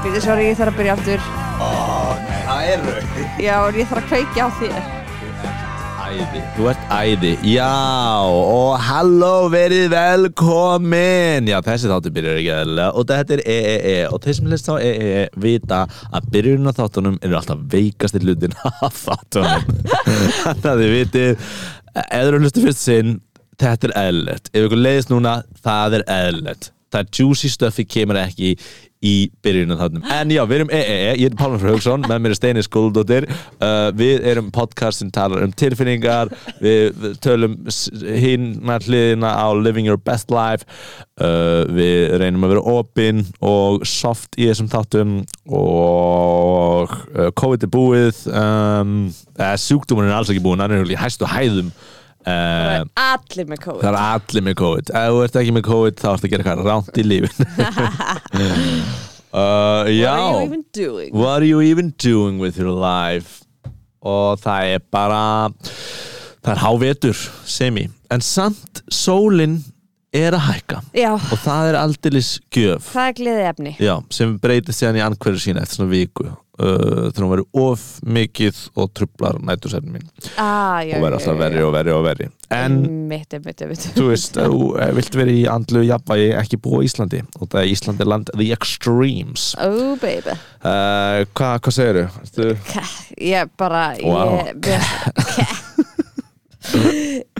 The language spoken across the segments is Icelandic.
Býði, sorry, ég þarf að byrja aftur. Það er rauð Já, ég þarf að kveikja á þér. Æði, þú ert æði. Já, og halló, verið velkomin. Já, þessi þáttu byrjar ekki eðlilega og þetta er EEE og þeir sem hlust á EEE vita að byrjun á þáttunum eru alltaf veikasti hlutin af þáttunum. Þannig að þið vitið. Ef þú eru hlustu fyrst sinn þetta er eðlilegt. Ef ykkur leiðist núna, það er eðlilegt. Það er juicy stuffi kemur ekki í byrjunum þáttunum en já, við erum EEE, ég er Pálmar Frá Haugsson með mér er Steini Skóldóttir uh, við erum podcast sem talar um tilfinningar við, við tölum hinn hliðina á living your best life. Uh, við reynum að vera opinn og soft í þessum þáttum og uh, COVID er búið um, sjúkdómurinn er alls ekki búin, hann er í hæstu hæðum Það er allir með COVID. Það er allir með COVID. Ef þú ert ekki með COVID þá ertu að gera eitthvað ránt í lífin uh, Já. What are you even doing? What are you even doing with your life? Og það er bara Það er hávetur semi. En samt sólin er að hækka. Já, Og það er aldeilis gjöf. Það er gleðið efni Já, sem breytir síðan í anhverju sína eftir svona viku uh, þegar hún verður of mikið og trublar nætursefnin mín. Ah, já, og verður alltaf verri og verri og verri. En Mitt, mitt, mitt þú veist, þú eh, vilt vera í andlu jafnvægi ekki búa í Íslandi. Og það er Íslandi land the extremes. Oh baby. Uh, Hvað hva segir þú? Ég bara Wow. Ég,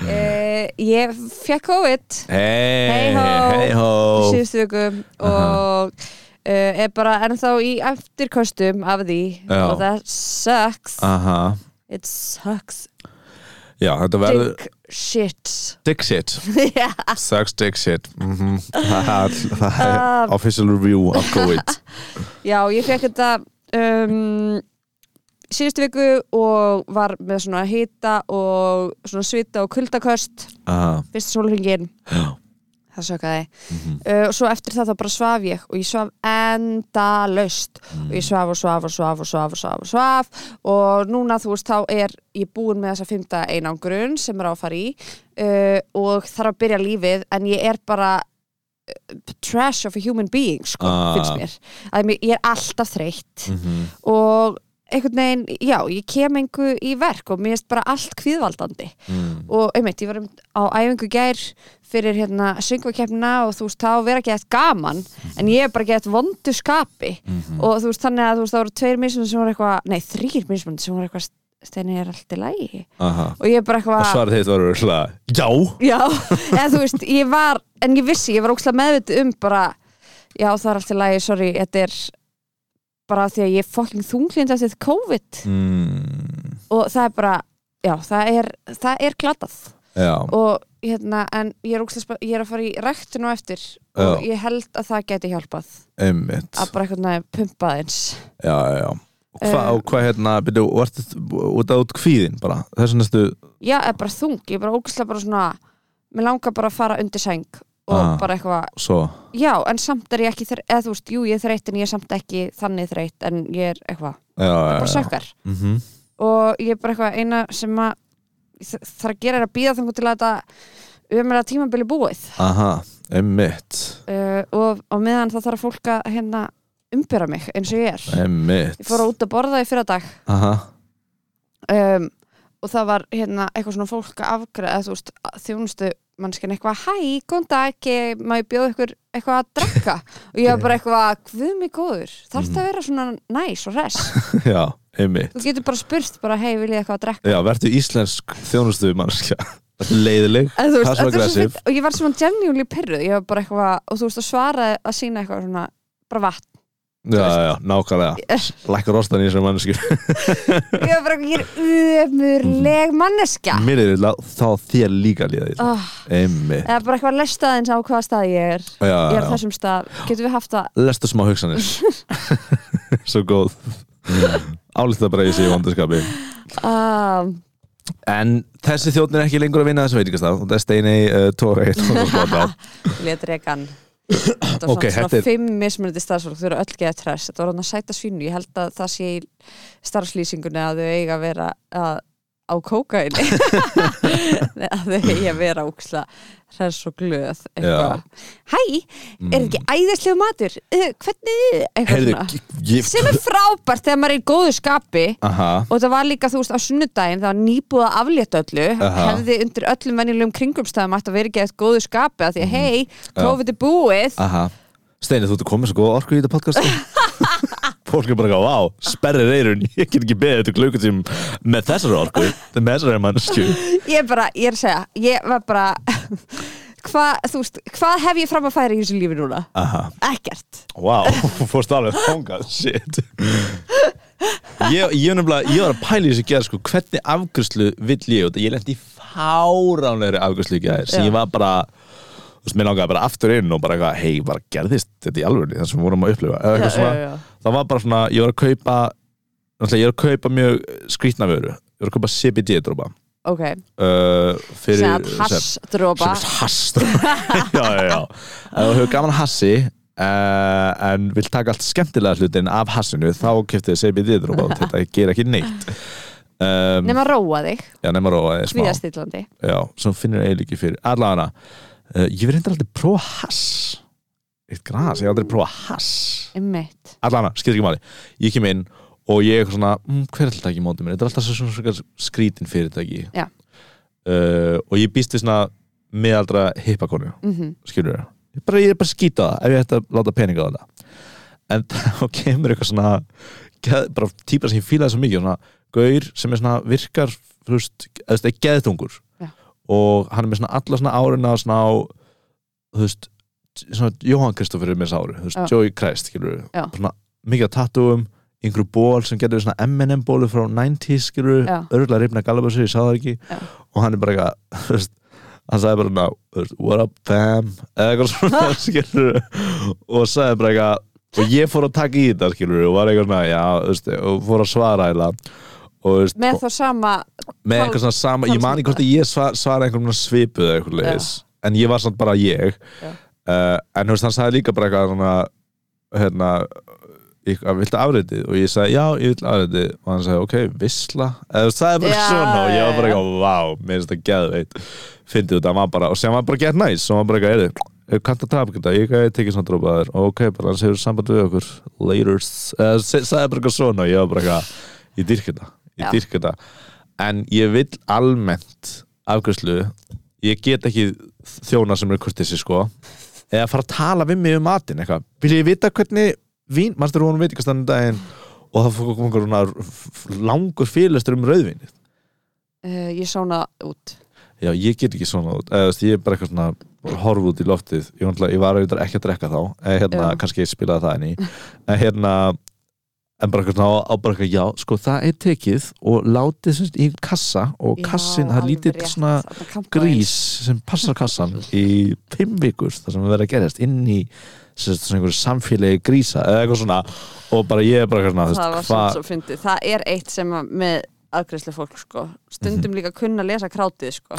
uh, ég fekk COVID. Hei, Hey ho. hei hó síðustu viku. Og uh, er bara ennþá í eftirkostum af því Já. og það sucks. Aha, it sucks. Já, þetta verður dick shit. Dick shit. Já. Sucks dick shit. Mm. Það er, það er Um, official review of COVID. Já, ég fekk þetta um, síðustu viku og var með svona hita og svona svita og kuldaköst. Aha, fyrsta sólringin já það sökaði mhm, uh, og svo eftir það þá bara svaf ég og ég svaf enda laust mm. og ég svaf og svaf og svaf og svaf og svaf og svaf og núna þú veist þá er ég búin með þessa fymta einangrun sem er á að fara í uh, og þarf að byrja lífið en ég er bara uh, trash of a human being sko, Ah. finnst mér að ég er alltaf þreytt Mhm. og einhvern veginn, já, ég kem einhver í verk og mér erst bara allt kvíðvaldandi. Mm. og einmitt, ég var einmitt á æfingu gær fyrir hérna söngvakeppnina og þú veist, þá vera ekki eitthvað gaman en ég er bara ekki eitthvað vondu skapi. Mhm. og þú veist, þannig að þú veist, það voru tveir mismunandi sem voru eitthvað, nei, þrýr mismunandi sem voru eitthvað steini er allt í lægi og ég er bara Og eitthvað, svarið þitt voru svona Já. Já, eða þú veist ég var, en ég vissi, ég var ókslega meðvitið um bara, já, það er allt í lægi sorry, þetta er bara því að ég er fucking þunglind eftir COVID. Mm. og það er bara, já, það er það er glatað. Já, og hérna, en ég er, ógeðslega spe- ég er að fara í ræktinu á eftir og ég held að það geti hjálpað. Einmitt. Að bara eitthvað næði pumpa eins Já, já, já. Og hvað, Eh. og hvað hérna, byrju, vartu út að út kvíðin bara, þessu næstu já, er bara þung, ég er bara ógæslega bara svona mér langar bara að fara undir sæng og Ah. bara eitthvað, já, en samt er ég ekki þreytt, eða þú veist, jú, ég er þreytt en ég er samt ekki þannig þreytt, en ég er eitthvað. Já, já, bara sökkar. Mhm. og ég er bara eitthvað eina sem að þarf að gera er að býða þangur til að þetta umræða tímabili búið. Aha, einmitt. Uh, og, og meðan það þarf fólk að hérna umbyrra mig eins og ég er. Einmitt. Ég fór út að borða í fyrra dag Aha, um, og það var hérna eitthvað svona fólk að afgræða þú veist, þjónustu mannskinn eitthvað, hæ, góðan dag má ég bjóða ykkur eitthvað að drekka? Og ég var bara eitthvað, guð mig góður þarf Mhm. það að vera svona næs og res? Já, einmitt. Þú getur bara spurt bara, hei, vil ég eitthvað að drekka? Já, verður íslensk þjónustu mannskja leiðileg. Það er svo þetta svo aggressive. fínt og ég var svona genuinely pyrruð ég var bara eitthvað, og þú veist, að svara að sína eitthvað svona, bara vatn Já, já, nákvæmlega. Lækkar rostan í þessum mannskju ég var bara eitthvað, ég er ömurleg manneska Mér er það þá þér líka líða því oh, Einmitt. Eða bara eitthvað lesta aðeins á hvaða stað ég er. Já, ég er já, þessum stað, getum við haft það? Lestu smá hugsanir. Svo góð. Álítið bara í sig í vandarskapi um, En þessi þjóðn er ekki lengur að vinna þessu veitingastaf og það er Steini uh, Tóri Lét Það var Ok, svona, þetta svona fimm mismunandi starfsfólk þau eru öll geða tress, þetta var hann að sæta svínu. Ég held að það sé í starfslýsingunni að þau eiga að vera að á kókaini að þau eigi að vera úksla hress og glöð eitthvað. Hæ, er ekki æðislegu matur? Uh, hvernig? Eitthvað Heyrðu, ég Sem er frábært þegar maður er í góðu skapi. Aha, og það var líka, þú veist, á sunnudaginn það var nýbúið að aflétta öllu. Aha. hefði undir öllum venjulegum kringumstæðum að vera ekki eftir góðu skapi að því Mhm. að hei, COVID er búið. Aha. Steini, þú ert komið svo góð orku í þetta podcast. Fólk er bara að, vá, sperrir eirun. Ég get ekki beðið þetta klukkutíum með þessari orku Það með þessari mannsku ég bara, ég er segja, ég var bara hvað, þú veist, hvað hef ég fram að færa í þessu lífi núna? Aha, Ekkert. Vá, fórst alveg þangað, shit. Ég, ég, nefnilega, ég var að pæla í þessu gerð sko, hvernig afgjörslu vill ég út? Ég lendi í fáránlegri afgjörslu í gerð sem ég var bara þú veist, mér langaði bara aftur inn og bara eitthvað, hei, bara gerðist þetta í alveg það sem við vorum að upplifa? Eða eitthvað Já, svona, já, já. það var bara svona, ég var að kaupa náttúrulega, ég var að kaupa mjög skrítna vöru. Ég var að kaupa CBD drópa ok, uh, fyrir sem að hassdrópa sem hass já, já, já. Ef þú hefur gaman að hassi uh, en vil taka allt skemmtilega hlutin af hassinu þá kefti þið CBD drópa og þetta ger ekki neitt. Um, nema að róa þig, já, nema róa smá. Svíðastillandi já, sem finnir eiginlega ekki fyrir. Allavega uh, ég vil reyndar aldrei prófa hass. Eitt gras, ég hef aldrei prófa hass. Allavega, skilur ekki máli. Ég kem inn og ég er svona mm, hver er alltaf ekki mótið mér, þetta er alltaf svo, svona, svona skrítin fyrirtæki. Uh, og ég býst við svona meðaldra hippakonu mhm. skilur þér, ég, ég er bara að skýta það ef ég ætti að láta peninga á þetta. En þá kemur eitthvað svona geð, bara típa sem ég fílaði svo mikið svona, gaur sem er svona virkar þú veist, eða er geðtungur Já. og hann er með svona alla svona árina svona á þú veist, svona Jóhann Kristoffer er með þessu ári, þú veist. Joey Christ skilur Já. svona mikið að tattúum einhverju ból sem getur svona M&M bólu frá 90s skilur, örgulega reyfna galabassu, ég sá það ekki. Já. og hann er bara eitthvað hann sagði bara ná, what up fam? Eða eitthvað svona skilur og sagði bara eitthvað og ég fór að taka í þetta skilur og var eitthvað svona, já, veist, og fór að svara eiginlega. Og veist, með þá sama með eitthvað svona sama, ég man ekki hvort að ég svar, svara einhverjum svipuð eða eitthvað leiðis en ég var samt bara ég. Uh, en veist, hann sagði líka bara eitthvað svona hérna eitthvað, viltu afreitið? og ég sagði, já, ég vil afreitið og hann sagði, ok, vissla eða veist, sagði bara Já, svona og ég var bara eitthvað, vá, mér finnst það geðveit fyndið þetta, hann var bara, og sem var bara gett næs og var bara eitthvað, er kanntu að tapa þetta ég gæti tekið svona drópaðir, og ok, bara hann segir samband við okkur, later. Eða se- sagði bara eitthvað svona og ég var bara eitthvað ég dyrk þetta, ég dyrk þetta. En ég vil almennt afgjörslu, ég get ekki þjóna sem er kurtissi sko eða fara að tala við mig um matinn eitthvað, vil ég vita hvernig vín, mannstu hún veit ekki stannig daginn og það fór einhver svona f- langur fyrirlestur um rauðvinni uh, ég sána út. Já, ég get ekki svona út, eða veist, ég er bara eitthvað svona horf út í loftið, ég, náttúrulega- ég var auðvitað ekki að drekka þá, eða hérna, Já. kannski ég spilaði það inn í, en hérna en bara eitthvað svona, á bara eitthvað, já, sko það er tekið og látið sem sagt í kassa og kassin, það er lítið svona grís sem passar kassan í fimm vikur þar sem við verðum að gerast inn í einhverju samfélagi grísa eða eitthvað svona. Og bara ég er bara eitthvað svona, þú það var svona svo fyndið. Það er eitt sem að með aðgreyslu fólk sko, stundum líka kunna að lesa krátið sko.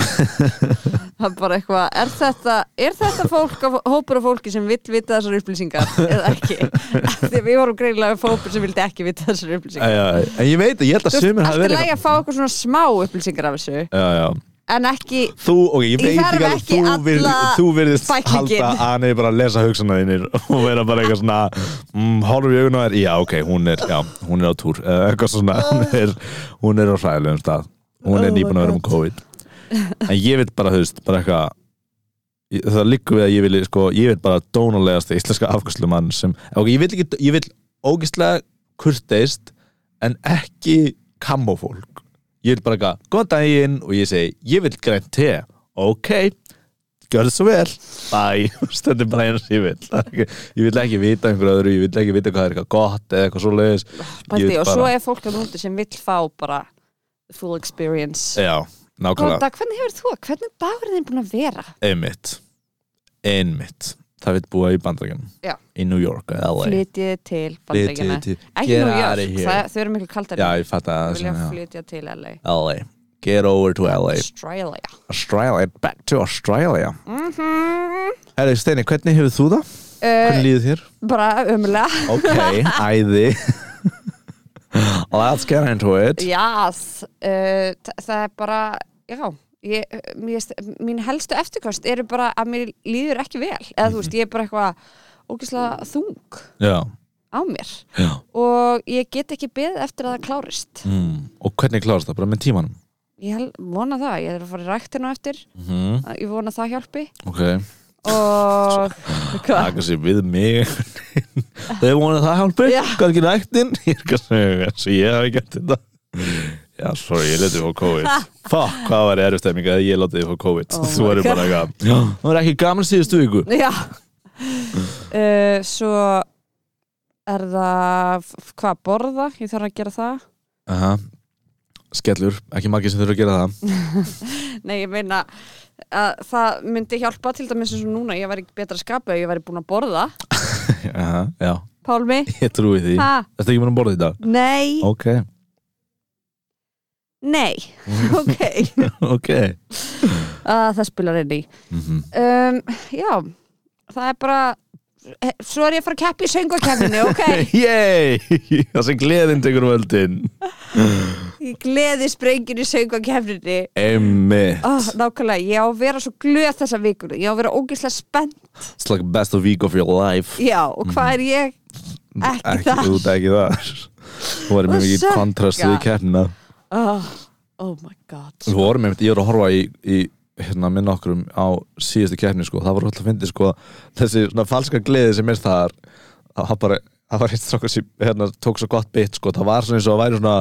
Það er bara eitthvað, er þetta er þetta fólk, hópur af fólki sem vill vita þessar upplýsingar eða ekki? Því við vorum greinilega hópur sem vildi ekki vita þessar upplýsingar. En ég veit að ég held að sumir hafi er verið lægi að fá okkur svona smá upplýsingar af þessu. Já, já en ekki, Þú, ok, ég veit ekki að þú, virð, þú virðist halda að hann er bara að lesa hugsanæðinir og vera bara eitthvað svona mm, horfum í augun á þér, já ok, hún er já, hún er á túr, eða eitthvað svona hún er, hún er á hræðilegum stað. Hún Oh er my nýbúin að vera um COVID. En ég veit bara, þú veist, bara eitthvað það liggur við að ég vil sko, ég vil bara dónalegast íslenska afgjörslumann sem, ok, ég vil ekki ég vil ógislega kurteist en ekki kamofólk ég vil bara eitthvað, góðan daginn og ég segi, ég vil grænt te. Ok, gjör það svo vel. Bye, stundum bara eins ég vil er ekki, ég vil ekki vita einhver öðru ég vil ekki vita hvað er eitthvað gott eða eitthvað svo leiðis pældi, og bara- svo er fólk að núti sem vill fá bara full experience. Já, nákvæmlega, Góða, hvernig hefur þú, hvernig dagurinn þinn búin að vera? einmitt. Einmitt, það vil búa í bandrækjum Já. í New York eða LA Flytið til bandaríkjana Ekki New York, það, þau eru miklu kaldari. Já, ég fatt að vilja flytja til LA LA, get over to LA Australia. Australia, back to Australia. Mm -hmm. Herri Steini, hvernig hefur þú það? Hvernig uh, líður þér? Bara ömulega Ok, æði. Let's get into it. Jás, uh, þa- það er bara, já, ég, mér, mín helstu eftirkost eru bara að mér líður ekki vel. Eða þú veist, ég er bara eitthvað ógeðslega þung Já, á mér já og ég get ekki beðið eftir að það klárist. mm. Og hvernig klárast það? Bara með tímanum? Ég vona það, ég er að fara í ræktinu eftir, Mm. ég vona það hjálpi Ok, og taka sér við mig Þau vonið það hjálpi? Ekki ræktin? Ég er ekki og ég hafi gert þetta Já, sorry, ég letið fór COVID. Fuck, hvað var erfið stemming að ég letið fór COVID? Oh Þú erum bara Já, það var ekki gaman síðustu viku. Já. Uh, Svo er það hvað, borða, ég þarf að gera það. Aha. Skellur, ekki margir sem þurfa að gera það. Nei, ég meina að það myndi hjálpa til dæmis eins og núna ég væri betra að skapa ef ég væri búin að borða. Aha, Já, Pálmi, ég trúi því. Þetta ekki mér að borða dag? nei. Ok, Nei, ok. Ok. Að Það spilar inn í. Mm um, Já, það er bara eh, Svo er ég að fara að keppa í söngvakefninu, ok? Yey, það sem gleðin tekur völdin. Gleði sprengin í söngvakefninu Einmitt. Oh, Nákvæmlega, ég á að vera svo glöð þessa vikur. Ég á að vera ógeðslega spennt. It's like best of week of your life. Já, og hvað er ég? Ekki þar. Þú ert ekki þar. Þú með Og mikið kontrast við keppnina Oh, oh my god. Þú vorum með, ég var að horfa í, í hérna minn okkurum á síðustu keppni sko, það var alltaf að fyndi sko þessi svona falska gleði sem er það það var eitt strákur sem hérna, tók svo gott bit sko, það var svona eins og að væri svona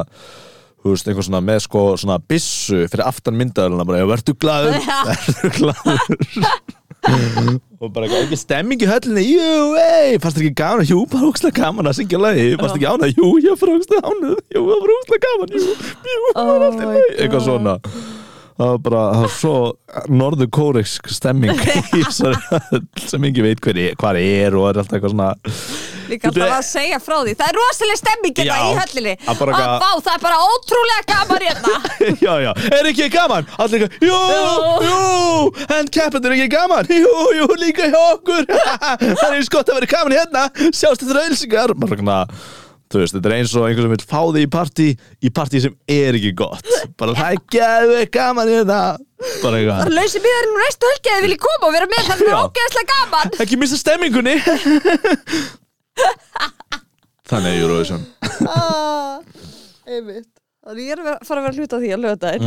þú veist, einhver svona með sko svona bissu fyrir aftan myndaðurina bara, verður glaður, verður glaður. Og bara ekki stemming í höllinni jú, ei, fannst ekki gaman? Jú, bara ógstlega gaman að syngja lagi fannst ekki ána, jú, ég var ógstlega ána jú, það var ógstlega gaman, jú, jú, það var Oh allt í my lagi. eitthvað svona. Það var bara, það var svo norður kóreiksk stemming sem ekki veit hver er, er og er alltaf eitthvað svona Líka alltaf að segja frá því. Það er rosalega stemming hérna í höllinni. bara Að vá, það er bara ótrúlega gaman hérna. Já, já, er ekki gaman? Allir eitthvað, jú, jú keppendur er ekki gaman, jú, jú, líka hjá okkur. Það er eins gott að vera gaman hérna. Sjást þetta bara þú veist, þetta er eins og einhver sem vil fá þig í partí í partí sem er ekki gott. Bara það er geðveg gaman hérna. Bara eitthvað. Er lausið miðarinn og næstu hölgi að þið viljið koma og vera með það er Já. ógeðslega gaman. Ekki missa stemmingunni þannig er Eurovision. Ah, Einmitt. Þannig ég er að fara að vera hluta því að löta þér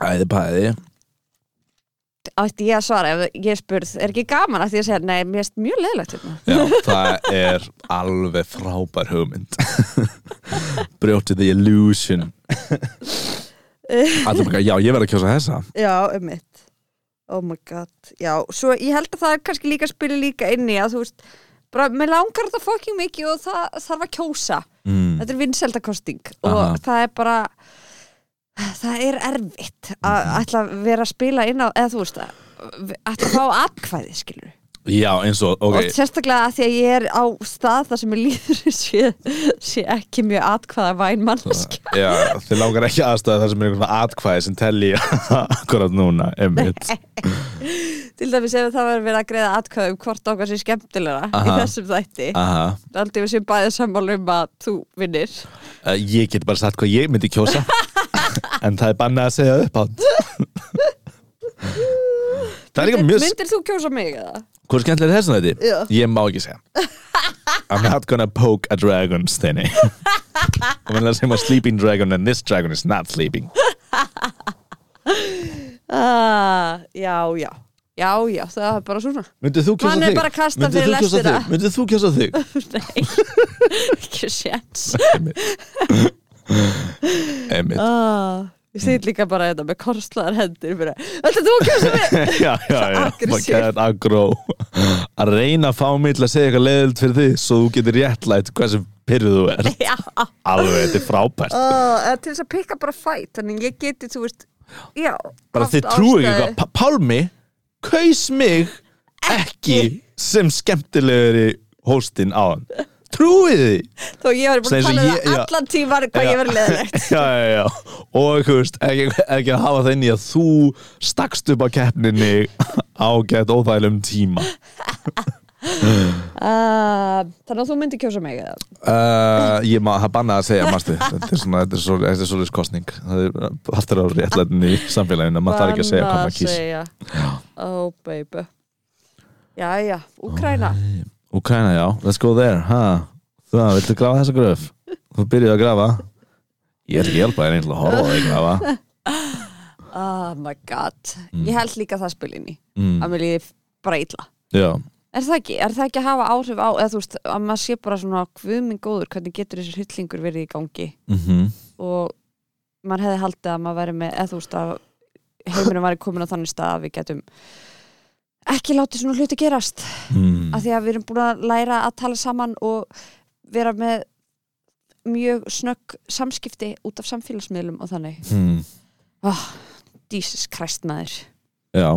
æði bæði Ætti ég að svara ef ég spurð Er ekki gaman að því að segja Nei, mér erst mjög leðilegt hérna. Já, það er alveg frábær hugmynd. Brjóti the illusion. Allir bara, já, ég verð að kjósa þessa. Já, einmitt. Oh my god. Já, svo ég held að það kannski líka að spila líka inni að þú veist bara, mér langar þetta fucking mikið og það þarf að kjósa. Mm. þetta er vinsældakosting Aha. og það er bara það er erfitt að ætla að vera að spila inn á eða þú veist að ætla að fá atkvæði skilur Já, eins og, ok. Og sérstaklega að því að ég er á stað þar sem ég líður sé, sé ekki mjög atkvæða væn manneskja. Já, þið langar ekki aðstæða það sem er einhvern atkvæði sem telli akkurat núna, einmitt til dæmis ef það var verið að greiða atkvæði um hvort okkar sé skemmtilega í Aha. þessum þætti. Aldrei við séum bæðið sammála um að þú vinnir. Uh, Ég get bara sagt hvað ég myndi kjósa. En það er bannað að segja upp átt Það er líka mjög myndir þú kjósa mig eða? Hvað er skemmtilega þessum þetta? Já. Ég má ekki segja. I'm not gonna poke a dragon, Steini. I'm gonna say a sleeping dragon and this dragon is not sleeping. Ah, já, já Já, já, það er bara svona. Myndið þú kjósa Hann þig? er Myndið fyrir þú kjósa lestina. þig? Myndið þú kjósa þig? Nei, ekki séns. Einmitt. Ah, Ég segir líka bara þetta með korslaðar hendur fyrir Þetta þú að kjósa mig? Já, já, já, bara get aggro. Að reyna að fá mig til að segja eitthvað leiðilt fyrir þig Svo þú getur réttlætt hversu pyrruð þú er Já, Alveg, þetta er frábært. Ah, til þess að pikka bara fæt Þannig ég geti, þú veist Já, Bara þið trúi ekki Pálmi kaus mig ekki sem skemmtilegri hóstinn á hann Trúið því? Þó ég var búin að tala um það allan tímar hvað Já. ég verið leðilegt já, já, og þú veist, ekki, ekki að hafa það inn í að þú stakst upp á keppninni á gett óþælum tíma Uh, þannig að þú myndir kjósa mig eða? Uh, ég má, það bannaði að segja, mástu Þetta er svona, þetta er er svolítið kostning Það er aftur á réttlætin í samfélaginu Maður þarf ekki að segja hvað maður kýs. Segja. Oh baby. Jæja, Úkraina Úkraina, já, let's go there ha. Þú, viltu grafa þessa gröf? Þú byrjuði að grafa. Ég er ekki hjálpa þér einhverja að horfa þig grafa. Oh my god. Ég held líka það spilinni mm. að mér líði bara illa. Já, Er það ekki? Er það ekki að hafa áhrif á eða þú veist, að maður sé bara svona hvuminn góður, hvernig getur þessi hryllingur verið í gangi mhm og maður hefði haldið að maður væri með eða þú veist að heimurinn væri komin á þannig stað að við getum ekki látið svona hluti gerast mm. af því að við erum búin að læra að tala saman og vera með mjög snögg samskipti út af samfélagsmiðlum og þannig mm. oh, Jesus Christ maður Já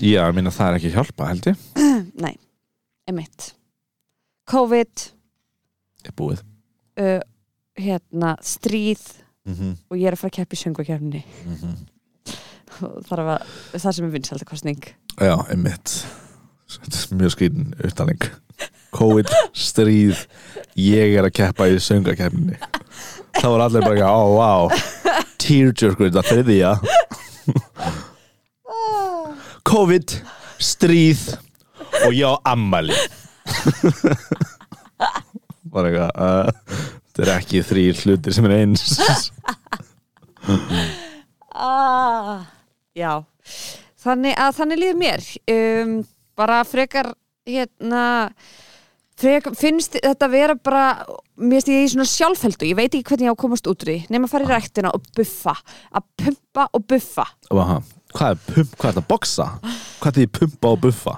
Já, ég minna það er ekki hjálpa, held ég. Nei, emitt COVID Ég er búið. uh, hérna, stríð mm -hmm. og ég er að fara að keppa í söngvakefni þar að það sem er vinsaldakostning Já, er mjög skrítin upptalning. COVID, stríð Ég er að keppa í söngakefninni Það var allir bara ekki, ó, oh, wow Tearjerkur, þetta þriðja COVID, stríð Og ég á ammali Bara eitthvað uh, Þetta er ekki þrýr hlutir sem er eins. Ah, Já. Þannig að þannig líður mér. Um, bara frekar hérna frekar, finnst þetta vera bara mér finnst ég í svona sjálfheldu. Ég veit ekki hvernig ég á að komast út úr því nema að fara í ræktina og buffa að pumpa og buffa. Aha. Hvað er pump, hvað er þetta, boxa? Hvað er því pumpa og buffa?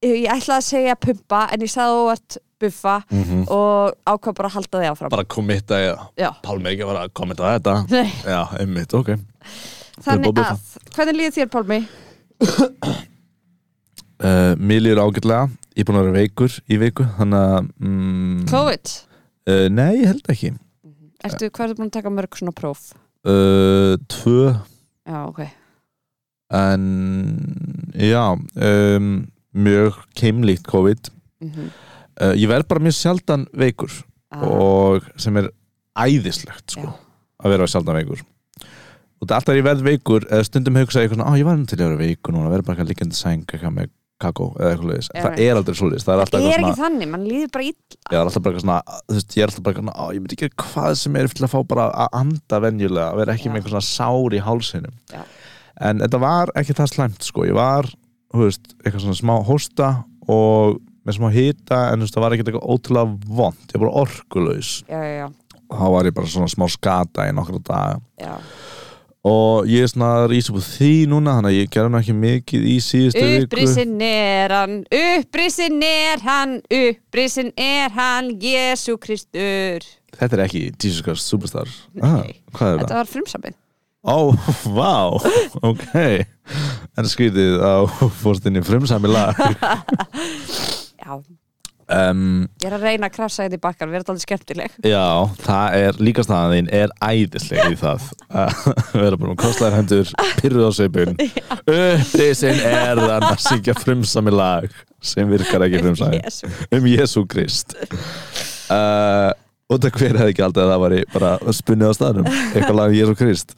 ég ég ætlaði að segja pumpa en ég sagði óvart buffa Mm -hmm. og ákvað bara að halda því áfram Bara kommitta, já. Pálmi ekki að fara að kommenta á þetta Nei, Já, einmitt, ok þannig að hvernig líður þér Pálmi? uh, Mér líður ágætlega Ég er búin að vera veikur í viku Þannig að mm, COVID? uh, Nei, ég held ekki Ertu, hvað ertu búin að taka mörg svona próf? uh, Tvö Já, ok En Já um, Mjög keimlíkt COVID mm -hmm. uh, Ég verð bara mjög sjaldan veikur Og sem er æðislegt sko. Að vera sjaldan veikur Og það er alltaf að ég verð veikur Eða stundum hugsa ég eitthvað svona, Á, ég var nú til að vera veikur núna Verð bara eitthvað líkandi sæng eitthvað með kakó Eða eitthvað leiðis Það er aldrei svoleiðis Það er alltaf Það er eitthvað ekki þannig, mann líður bara illa ég er alltaf bara eitthvað svona þú veist, ég er alltaf bara eitthvað svona, á, ég myndi ekki hvað sem er til að fá bara að anda venjulega vera ekki Já. með einhver svona sár í hálsinum Já. En þetta var ekki það slæmt sko, ég var, þú veist, eitthvað svona smá hósta og með smá hita en þú veist, það var ekki eitthvað ótrúlega vond ég var bara orkulaus. Já, já, já, og þá var ég bara svona smá skata í nokkra daga. Já. og ég er svona upp úr því núna þannig að ég gerði nú ekki mikið í síðustu viku. Upprisin er hann, upprisin er hann, upprisin er hann, Jésu Kristur. Þetta er ekki Jesus Christ Superstar. Ah, Þetta var frumsamið Ó, vá, ok. En skrítið á fórstinni frumsami lag. Já, um, ég er að reyna að krafsa þetta í bakkar, vera þetta alveg skemmtileg. Já, það er líka staðan þín er æðisleg í það. Að vera búin að kostlaðir hendur pyrruð á seipun upprisin er þann að syngja frumsami lag sem virkar ekki frumsami um Jésu Krist. Uh, og það hver hefði ekki aldrei að það væri bara spunnið á staðnum? Eitthvað lag um Jésu Krist.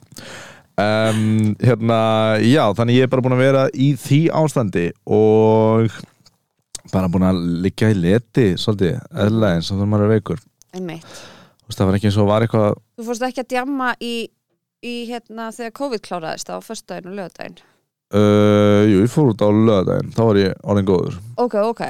Um, hérna, já, þannig ég er bara búin að vera í því ástandi og bara búin að liggja í leti svolítið, eðla eins og þannig maður er veikur. Einmitt. Það var ekki eins og var eitthvað Þú fórst ekki að djamma í, í hérna þegar COVID kláraðist á föstudaginn og lögadaginn uh, jú, ég fór út á löðdæðin þá var ég orðin góður. Ok, ok,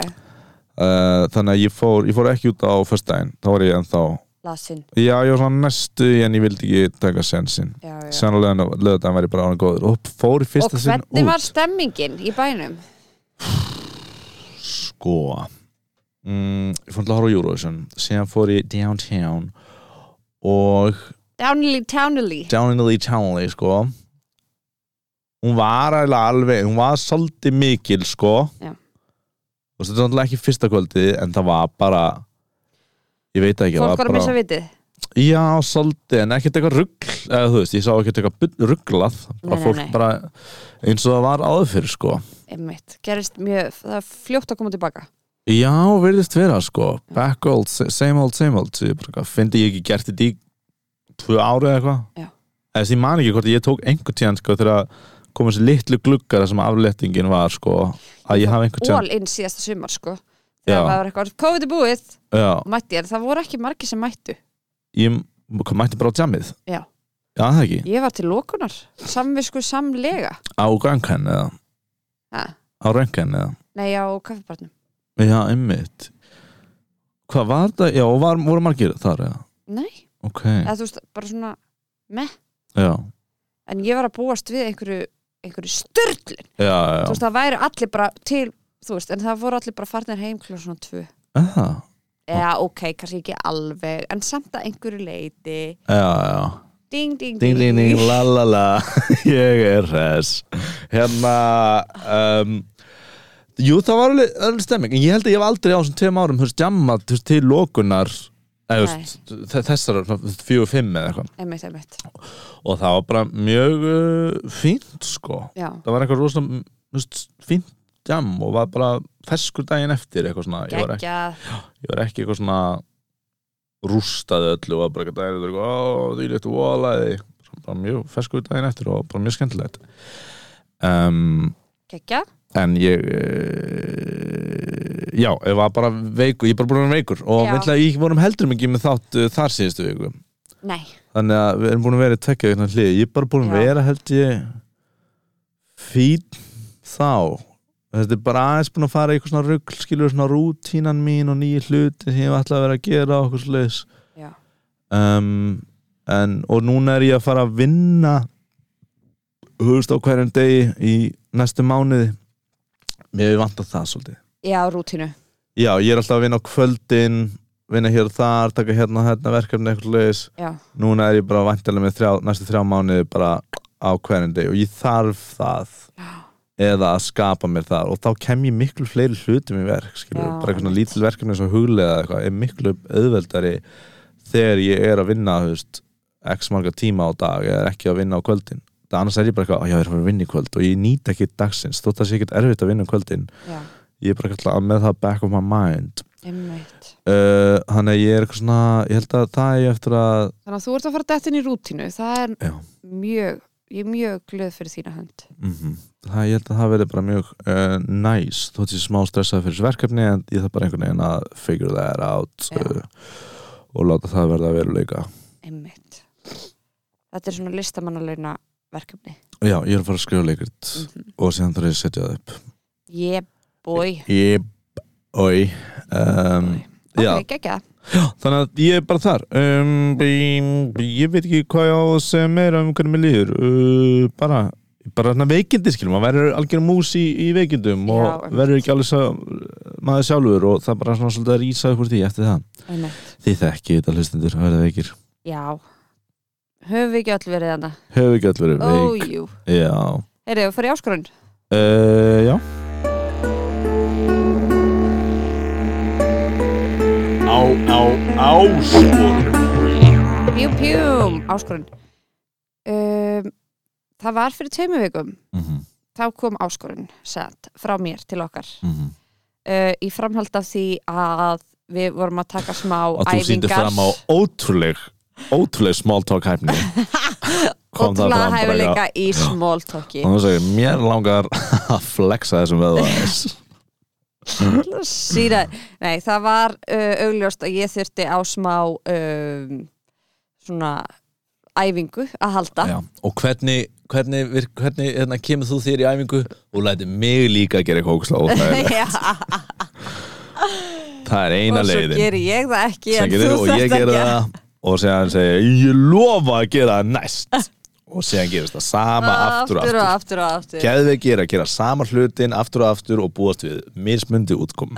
uh, þannig að ég fór, ég fór ekki út á föstudaginn, þá var ég ennþá lasinn. Já, ég var svona næstu en ég vildi ekki taka sensin Já, já. sen á löðdæðin var ég bara orðin góður. Og fór í Og fyrsta sinn hvernig út. var stemmingin í bænum? sko mm, ég fór til að horfa á Eurovision. Síðan fór ég downtown og Downily, townily down in the townly sko. Hún var alveg hún var svolítið mikil sko. Já. Og þetta er náttúrulega ekki fyrsta kvöldi en það var bara ég veit ekki Fólk var að bara, missa vitið. Já svolítið en ekkert eitthvað rugg eða þú veist ég sá ekkert eitthvað rugglað bara Nei, fólk nei. bara eins og það var áður fyrir sko. Einmitt, gerist mjög, það er fljótt að koma tilbaka. Já, verðist vera sko. Back old, same old, same old Svo ég ekki gert þetta í Tvö ári eða eitthvað. Þess ég man ekki hvort ég tók einhvern tíðan sko Þegar kom þessi litlu gluggar þar sem aflettingin var sko Að ég hafi einhvern tíðan all in síðasta sumar sko. Þegar það var eitthvað, COVID er búið. Mætti ég, það voru ekki margir sem mættu. Ég mætti bara á jammið. Já. Já, það ekki? Ég var til lokunar, samvisku samlega. Á Granken eða? Ha. Á Rönken eða? Nei á kaffibarnum. Já, einmitt. Hvað var það? Já, var, voru margir þar eða? nei, Ok, eða þú veist, bara svona meh, já. En ég var að búast við einhverju, einhverju Já, já, þú veist, það væri allir bara til þú veist, en það voru allir bara farnir heim kljóð svona tvö. Já eða ok, kannski ekki alveg en samt að einhverju leiti Já, já. Ding, ding, Ding, ding, ding, la la la. Ég er hress. Hérna um, Jú, það var alveg, alveg stemming. En ég held að ég hef aldrei á þessum tveim árum veist, jammað til lokunar Þessar fjögur fimm eða eitthvað. Einmitt, einmitt, Og það var bara mjög uh, fínt sko. Já, Það var eitthvað rosalega fínt jam og var bara ferskur daginn eftir eitthvað svona. Ég var ekki, ég var ekki eitthvað svona rústaði öllu og bara eitthvað daginn eftir Ó, því léttu volaði bara mjög ferskur daginn eftir og bara mjög skemmtilegt. Um, geggjað, en ég uh, já, ég var bara veikur ég er bara búin að vera veikur. Og vilja, ég vorum heldur mikið með þátt uh, þar síðustu viku. Nei. Þannig að við erum búin að vera í tvekja ég er bara búin að vera held ég fín þá. Þetta er bara aðeins búin að fara í eitthvað svona rugl skilur svona rútínan mín og nýju hluti sem ég hef alltaf að vera að gera og okkur já, um, en, og núna er ég að fara að vinna hugust á hverjum degi í næstu mánuði mér hefur vantað það svolítið. Já, rútínu. Já, ég er alltaf að vinna á kvöldin vinna hér og þar, taka hérna og hérna verkefni eitthvað sliðis já, núna er ég bara vantilega með þrjá, næstu þrjá mánuði bara á hverjum degi og ég þarf það já, eða að skapa mér það og þá kem ég miklu fleiri hlutum í verk skilur, Já, bara eitthvað svona lítil verkefni eins og huglega eða eitthvað er miklu auðveldari þegar ég er að vinna þú veist, x marga tíma á dag eða ekki að vinna á kvöldin það annars er ég bara eitthvað, "Á, já, ég er að vinna í kvöld. Og ég nýt ekki dagsins, þótt að sé ekkert erfitt að vinna um kvöldin. Já, ég er bara eitthvað með það back of my mind. Uh, þannig að ég er eitthvað svona ég held að það er eftir að þannig að þú ert að fara dættin í rútínu. Það er Já. mjög ég er mjög glöð fyrir þína hönd. Mm það, ég held að það verði bara mjög uh, nice, þótt ég sé smá stressað fyrir þessu verkefni en ég þarf bara einhvern veginn að figure that out uh, og láta það verða að veruleika. Einmitt. Þetta er svona listamannaleina verkefni. Já, ég er að fara að skrifa leikrit mm og síðan þarf ég að setja það upp. Yeah boy. Ég, oi um, ok, já, geggja þannig að ég er bara þar. Um, ég, ég veit ekki hvað ég á að segja meira um hvernig mér líður. Uh, bara bara þarna veikindi skilum, maður verður algjör mús í, í veikindum Já, og verður ekki alveg sá, maður sjálfur og það bara svona svolítið að upp úr því eftir það. Einmitt, Þið þekki þetta hlustundur að verða veikir. Já höfum við ekki öll verið þarna? Hefur ekki öll verið veik. ójú, Já. Heyrðu, við fyrir áskorun? Uh, Já. Á, á, áskor pjúm, pjúm, áskorun. Um, það var fyrir tveimu vikum. Mm þá kom áskorun sett frá mér til okkar. -hmm. uh, í framhald af því að við vorum að taka smá Og þú sýndir æfingar. fram á ótrúleg ótrúleg small talk hæfni. Ótrúlega hæfileika í small talki. Og þú segir, mér langar að flexa þessum veða síra, nei það var uh, augljóst að ég þurfti á smá um, svona æfingu að halda. Já, og hvernig, hvernig, vir- hvernig hérna, kemur þú þér í æfingu? Og læti mig líka að gera kóksla það er, eina og svo leiðin. geri ég það ekki gerir, og ég gera það og séðan segja ég lofa að gera það næst. Og séðan gerist það sama aftur og aftur og aftur. aftur og aftur. Geðveik er að gera sama hlutin aftur og aftur og búast við mismundi útkom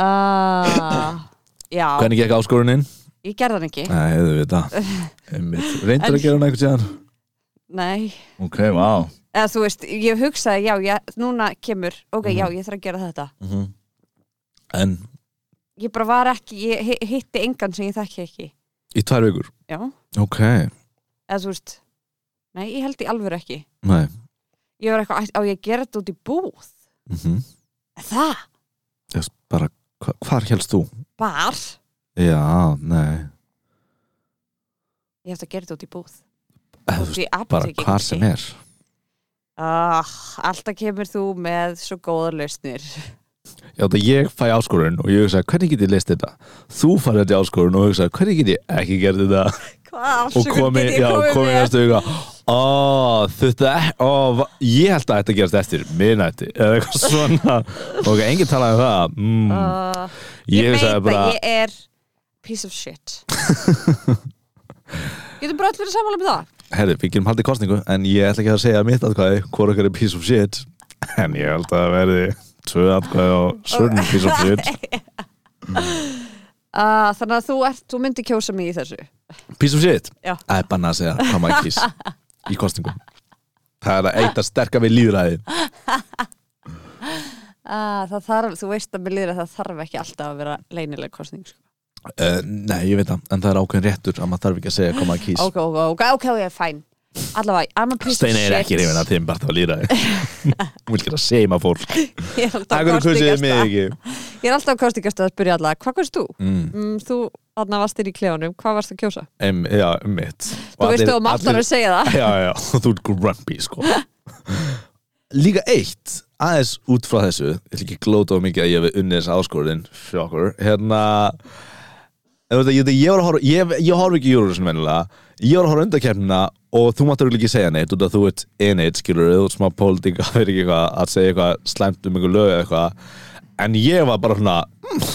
uh, Já, Hvernig gekk áskorunin? ég gerði hann ekki. Nei, hefðu við það Reyndur að gera hann eitthvað síðan? Nei, Ok, vá. Eða þú veist, ég hugsaði já, já núna kemur, ok, Mhm. já, ég þarf að gera þetta. Mhm. En ég bara var ekki, ég hi- hitti engan sem ég þekki ekki. Í tvær vikur? Já, Ok, eða þú veist Nei, ég held í alvöru ekki. Nei. Ég var eitthvað, á ég að gera þetta út í búð? Mm Er Það, Ég veist bara, hva, hvar helst þú? Bar? Já, nei. Ég hef að gera þetta út í búð. Eða, þú veist, bara hvar sem er. Ah, Alltaf kemur þú með svo góðar lausnir Já, það ég fæ áskorun og ég hugsa, hvernig get ég list þetta? Þú fær þetta áskorun og hugsa, hvernig get ég ekki gert þetta? Hvað og komi, já, komi næstu huga Ó, þetta va- Ég held að þetta gerast eftir minnætti eða eitthvað svona. Og enginn talaði um það. Mm, Ah, Ég, Ég veit bara að ég er piece of shit. Getum bara verið sammála með það? Herri, við gerum haldið kostningu en ég ætla ekki að segja mitt hvort okkar er piece of shit en ég held að verði tvö atkvæði á certain piece of shit. uh, Þannig að þú, ert, þú myndi kjósa mig í þessu. Piece of shit? Já. Það er banna að segja hvað maður kýs í kostningum Það er að eitt að sterka við líðræði uh, Það þarf, þú veist að mér líður að það þarf ekki alltaf að vera leynileg kostning sko. uh, Nei, ég veit það, en það er ákveðin réttur að maður þarf ekki að segja hvað maður kýs. Ok, ok, ok, ok, ok, fæn Allavega, I'm a piece Steini of er shit. ekki reyfin að bara það líðræði Hún vil gera seima fólk Ég er alltaf er alltaf kostingast að spyrja alla Hvað kost þú? mm, Mm, þú, þarna varst þér í klefunum Hvað varst að kjósa? em, Já, um mitt. Þú veist þú um allar að segja það. Já, já, þú ert grumpy sko. Líka eitt aðeins út frá þessu ég ætla ekki glóta á mikið að ég hef unnið þessa áskorðin fyrir okkur hérna ég, veit, ég, ég, horfa, ég, ég horf ekki Eurovision venjulega. Ég var að horfa undarkeppnina og þú máttur ekki segja neitt að þú ert in it skilur þú ert smá pólitík að segja eitthvað slæmt um einhver lög eitthvað. En ég var bara svona mm,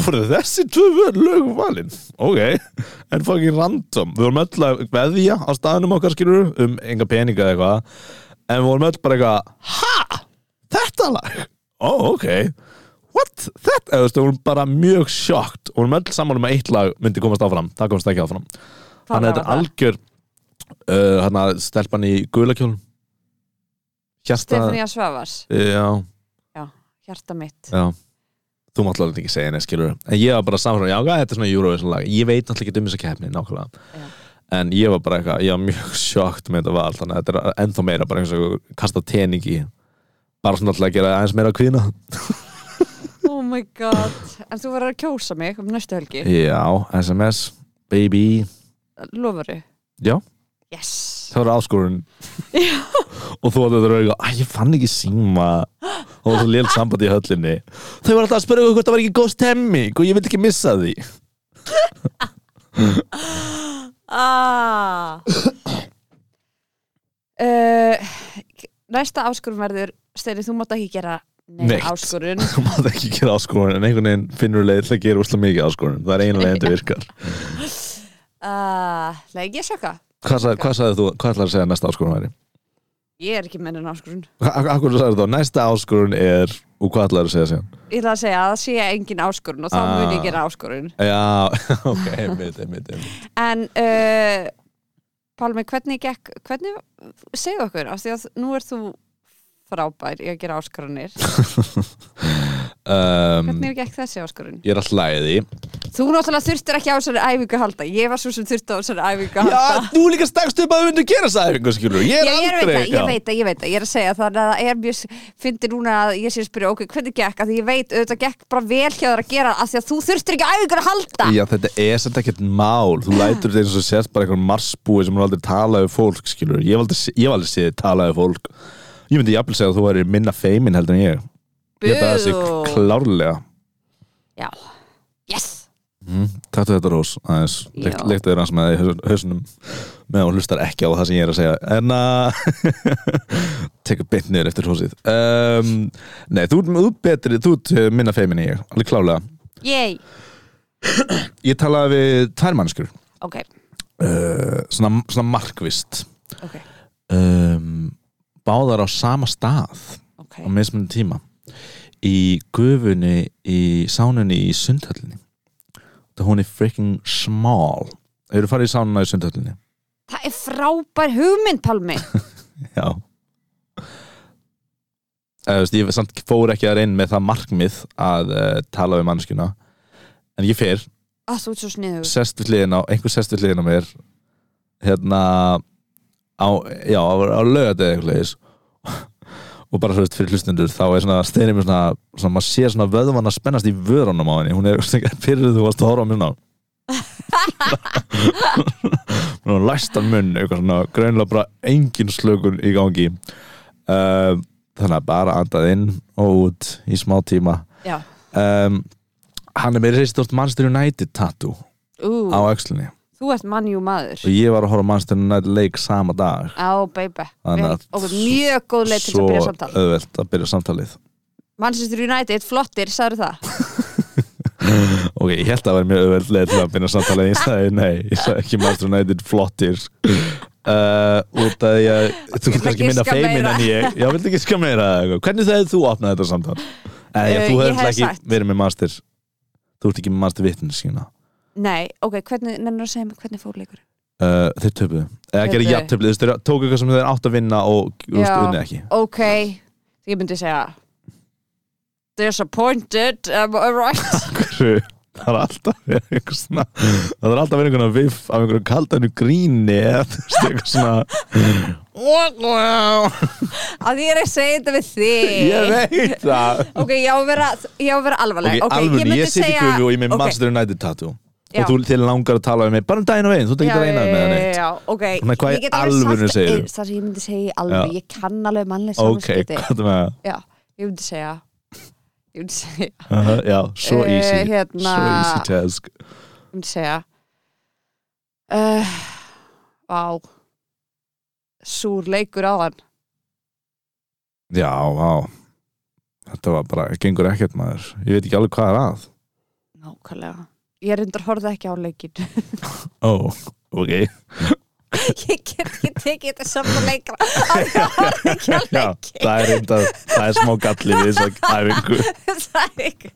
voru þessi tvö lög valin? Ok, en fucking random. Við vorum öll að veðja á staðnum okkar skilur um enga peninga eitthvað. En við vorum öll bara eitthvað ha, þetta lag? Ó, ok what, þetta, þú veist, við vorum bara mjög sjokkt og við vorum öll saman um að eitt lag myndi komast áfram, það komast ekki áfram. Þannig að þetta er algjör uh, hann að stelpan í gulakjólum hjarta Stefania Svavars, já, hjarta mitt. Já. Þú mátt alveg ekki segja neitt skilur en ég var bara samfram, já, hvað, þetta er svona Eurovision lag. Ég veit náttúrulega ekki um þessa keppni, nákvæmlega. Já. en ég var bara eitthvað, ég var mjög sjokkt með þetta val, þannig að þetta er ennþá meira bara eins og kasta tening í. Bara svona alltaf að gera aðeins meira kvína Oh my god. En þú verður að kjósa mig um næstu helgi. Já, SMS, baby. Lofuru já, Yes. Það var áskorun. Og þú átti þetta rauga að ég fann ekki síma. Og það var svo lél samband í höllinni. Þau var alltaf að spyrja hvort það var ekki góð stemming og ég vildi ekki missa því. Ah. uh, Næsta áskorun verður Steini, þú mátt ekki gera Neitt. áskorun. Þú mátt ekki gera áskorun en einhvern veginn finnur leið til að gera úrslega mikið áskorun. Það er leið þetta virkar. Uh, Leik ég sjokka? Hvað, sagði, hvað sagði þú, hvað ætlar að segja næsta áskorun væri? Ég er ekki með neina áskorun. Akkur sagði þá, næsta áskorun er og hvað ætlar að segja síðan? Ég ætla að segja að það sé engin áskorun og þá Ah. mun ég gera áskorun. Já, ok, einmitt, einmitt, einmitt. En uh, Pálmi, hvernig gekk hvernig, segðu okkur? Af því að nú er þú frábær í að gera áskorunir um, Hvernig gekk þessi áskorun? Ég er alltaf læði Þú náttúrulega þurftir ekki á þessari æfingu að halda. Ég var svo sem þurfti á þessari æfingu að Já, halda. þú líka stakst upp að við myndum gera þessa æfingu, skilur Ég er Já, ég aldrei veit það, já. ég veit það, ég veit það, ég er að segja þannig að það er mjög, fyndi núna að ég sé að spyrja, ok, hvernig gekk, að því ég veit, auðvitað gekk bara vel hjá þér að gera, af því að þú þurftir ekki æfingur að halda. Já, þetta er samt ekkert mál. Þú lætur þetta eins og sérst bara einhvern marsbúi sem hún aldrei talaði fólk, skilur Ég hef aldrei, ég hef aldrei séð þig tala við fólk Ég myndi jafnvel segja að þú væri minna feimin heldur en ég. Ég held að það sé klárlega. Já, yes. mm, Taktu þetta rós aðeins. Já. Leiktu þér hans með það í haus- hausnum. Meðan hún hlustar ekki á það sem ég er að segja. En að Tekur beint niður eftir hósið um, Nei, þú, þú ert betri, þú ert eh, minna feimin en ég Alveg klárlega. Yay. Ég talaði við tvær mannskur Ok, uh, svona, svona markvist ok, um, báðar á sama stað ok. á mismunum tíma. Í gufunni í sánunni í sundhöllinni. Það hún er freaking small. Hefur farið í sánuna í sundhöllinni? Það er frábær hugmynd, Pálmi. já. Eða, veist, ég samt fór ekki að reyna með það markmið að uh, tala við mannskjuna en ég fer, Að þú ert svo sniður. sest við hliðina á einhver sest við hliðina á mér. Hérna á, já, á, á lögatið eitthvað leiðis og bara þú veist fyrir hlustundur þá er svona steinir með svona, svona maður sér svona vöðvan að spennast í vörunum á henni. Hún er fyrir þú varst að horfa á mér ná hún er læstan munn eitthvað svona greinlega bara engin slökun í gangi. Uh, þannig að bara andað inn og út í smá tíma. Um, hann er með reistort Manchester United tattoo ú, á öxlinni þú ert mannjú maður. Og ég var að horfa Manchester United leik sama dag. Á, baby. Þannig að- mjög góð leið til svo að byrja samtal. auðvelt að byrja samtalið. Manchester United, flottir, sagður það? Ok, ég held að það var mjög auðvelt leið til að byrja samtalið. Ég sagði nei, ég sagði ekki Manchester United flottir. Uh, út að ég þú getur kannski minna feimin en ég. Já, viltu ekki skam meira hvernig þegar þú opnaði þetta samtal? Eða, Uh, þú þú Nei, ok, hvernig, nennir að segja mig hvernig fór leikur uh, þeir töpuðu. Eða gerði Töpuðu. jafntöflið, þeir tóku eitthvað sem þeir átt að vinna og þú veist, unni ekki. Ok, ég myndi segja Disappointed, am I right? Það er alltaf verið eitthvað svona það er alltaf verið einhvern viff af einhverju kaldanu gríni eða þú veist eitthvað svona. Að ég er að segja þetta við þig. Ég veit það. Ok, ég á að vera, alvarleg. Ok, alveg, ég segja- gufu og ég með Manchester United tattoo. Og þú til langar að tala um mig bara um daginn og veginn, þú ert ekki að reyna með það neitt. Já, ok. Þannig, hvað Ég alveg eh, Það sem ég myndi segja alveg. Ég kann alveg mannleg ok, samskipti. hvað með? Það Já, ég myndi segja Ég myndi segja. Uh, já, svo Eh, easy. hérna- svo easy task. Ég myndi segja uh, Vá Súr leikur á hann já, á þetta var bara, gengur ekkert maður. Ég veit ekki alveg hvað er að. Nákvæmlega Ég reyndar horfði ekki á leikin ó, ok. Ég get ekki tekið þetta saman leikra. Að ég horfði ekki á já, leikin það er reynda, það er smá galli við þess að æfingu. Það er ekki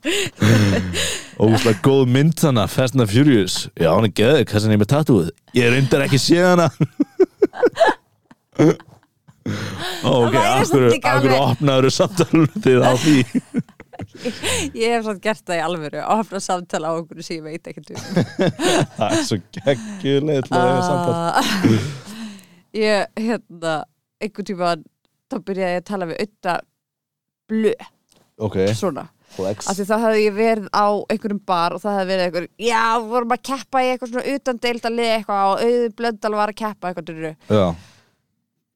ógustlega góð mynd þannig, Fast and Furious. Já, hann er geðið, hvað sem ég með tattooið. Ég reyndar ekki sé hana. Ó, ok, akkur alveg- opnaður samtalið þið á því Ég hef samt gert það í alvöru að opna samtala á okkur sem ég veit ekkert um. Það er svo geggjuleg til að reyna samtal. Ah, Ég, hérna einhvern tíma þá byrjaði ég að tala við auðta blö, ok, svona. Flex af því þá hefði ég verið á einhverjum bar og það hefði verið einhver, já, vorum að keppa í eitthvað svona utan deilda lið eitthvað og auður blöndal var að keppa eitthvað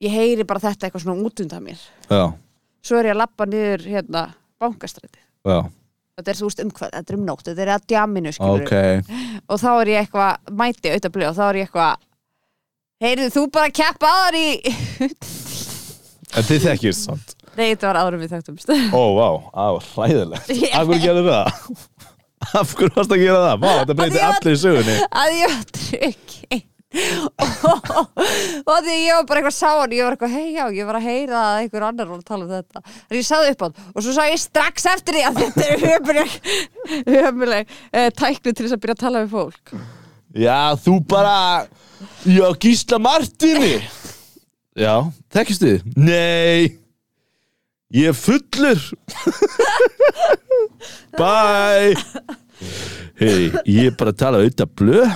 ég heyri bara þetta eitthvað svona út undan mér. Já, svo er ég að lappa niður hérna bankastræti. Já. Þetta er þú veist um hvað, þetta er um nótt þetta er að djaminu skilur ok, og þá er ég eitthvað, mæti auðvitað blöð og þá er ég eitthvað heyrðu þú bara keppa aðar í en þið þekkist samt. Nei, þetta var árum við þekktumst. Ó, vá, það var hræðilegt af hverju gerðu það? af hverju varst að gera það? Vá, þetta breyti allir í sögunni. að ég var trygg og, því ég var bara eitthvað sá hann ég var eitthvað, hei já, ég var að heyra að einhver annar var að tala um þetta. Þannig ég sagði upp á hann. Og svo sagði ég strax eftir því að þetta er hömuleg hömuleg eh, tækni til þess að byrja að tala við fólk. Já, þú bara já, Gísla Martini. Já, þekkist þið? nei. Ég er fullur. Bye. Hei, ég er bara að tala auðvitað blöð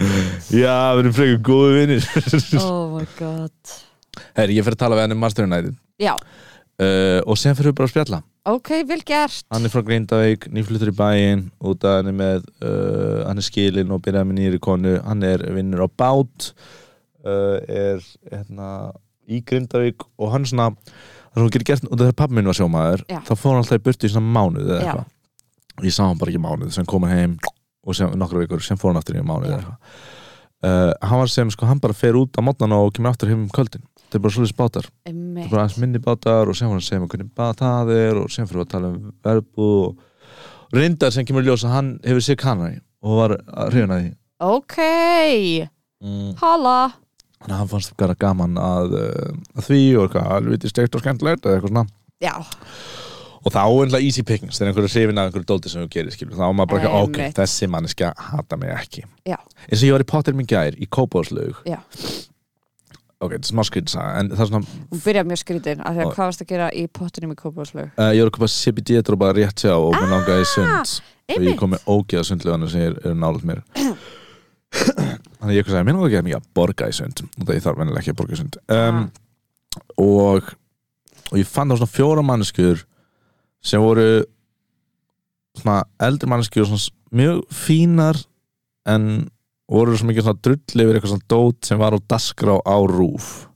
já, við erum frekar góðu vinnir oh my god. Herri, ég fer að tala við hann um Master United. Já, uh, og sen fyrir við bara að spjalla. Ok, vel gert. Hann er frá Grindavík, nýfluttur í bæinn út að hann er með uh, hann er skilinn og byrjaði með nýri konu. Hann er vinnur á bát uh, er hérna, í Grindavík og hann svona það gerir gert, og þegar pappi minn var sjómaður Já. þá fór hann alltaf í burtu í svona mánuð eða eitthvað. Ég sá hann bara ekki mánuð, sem kom hann heim og sem, nokkra vikur, sem fór hann aftur í eitthvað. Uh, hann var sem, sko, hann bara fer út á mótnana og kemur aftur heim um kvöldin. Þetta er bara svolítið bátar. Það Einmitt. er bara aðeins minni bátar og sem hann segja mér hvernig bát það er og sem fyrir að tala um verbu og reyndar sem kemur í ljós að hann hefur sér kanari og var að hrjóna því. Ok, mm. hala. Þannig að hann fannst vera gaman að, uh, að því og alveg steikt og skemmtilegt eða eitthvað svona. Já, og þá er það easy pickings þegar einhverju hrifin af einhverju dólti sem þú gerir skilur. Þá er maður bara ekki, ok, Einmitt. þessi manneskja hata mig ekki. Já, eins og ég var í Potter minn gær í Kópáðslaug ok, þetta er smá skrýtsa en það er svona, hún byrjaði mjög skrítin af því að hvað varst að gera í pottinum í Kópavóðslög uh, ég var að kopa CBD drópa rétt hjá og mér langaði í sund. og ég kom með ógeða sundleganir sem eru nálut mér. Þannig ég sagði, mér langaði ekki að að borga í sund. Og það ég þarf vennilega ekki að borga í sund. Um, og, ég fann það svona fjóra manneskjur sem voru svona eldri manneskjur svona s- mjög fínar en voru svo mikið svona drull yfir eitthvað svona dót sem var á dasgrá á rúf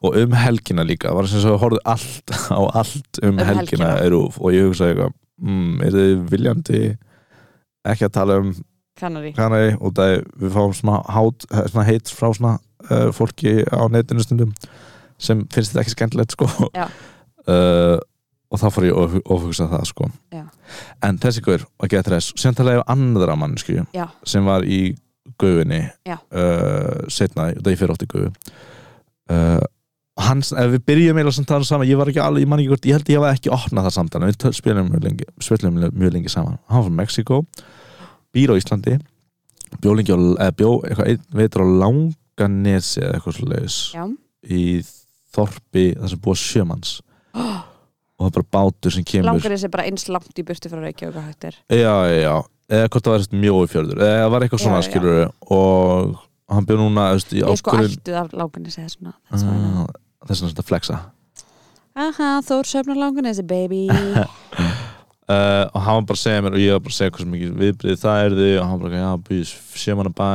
og um helgina líka var sem svo horfðu allt á allt um, Um helgina, helgina. rúf og ég hugsaði eitthvað mm, er þið viljandi ekki að tala um kannari kanari og það við fáum svona, hát, svona heit frá svona uh, fólki á netinu stundum sem finnst þetta ekki skemmtilegt sko. Uh, og þá fór ég að ofhugsa það sko. Já. en þessi gaur var þess sem talaði um andra mannsku sem var í gufinni Já. uh, setna, það ég fyrir oft í gufu uh, hans, ef við byrjum eða samt það saman, ég var ekki alveg, ég man ekki hvort ég held ég hafa ekki opnað það samt við spilum mjög lengi, spilum mjög lengi saman. Hann var frá Mexiko, býr á Íslandi bjó lengi á, eða bjó eitthvað, veitur á Langanesi eða eitthvað já, í þorpi það sem búa sjömanns og það er bara bátur sem kemur. Langar þessi bara eins langt í burtu frá Reykjavík og hægt er já, já, já, eða hvort það var mjói fjörður eða það var eitthvað Já, svona já. skilur og hann bjó núna veist, ég er sko ákvörðun ættuð af langarnesi know. Ah, vegna svona flexa. Aha, Þór söfnar langarnesi baby. Uh, og hann var bara að segja mér og ég var bara að segja hvað sem mikið viðbrið það er þið og hann bara, já, býðis sjömanna bæ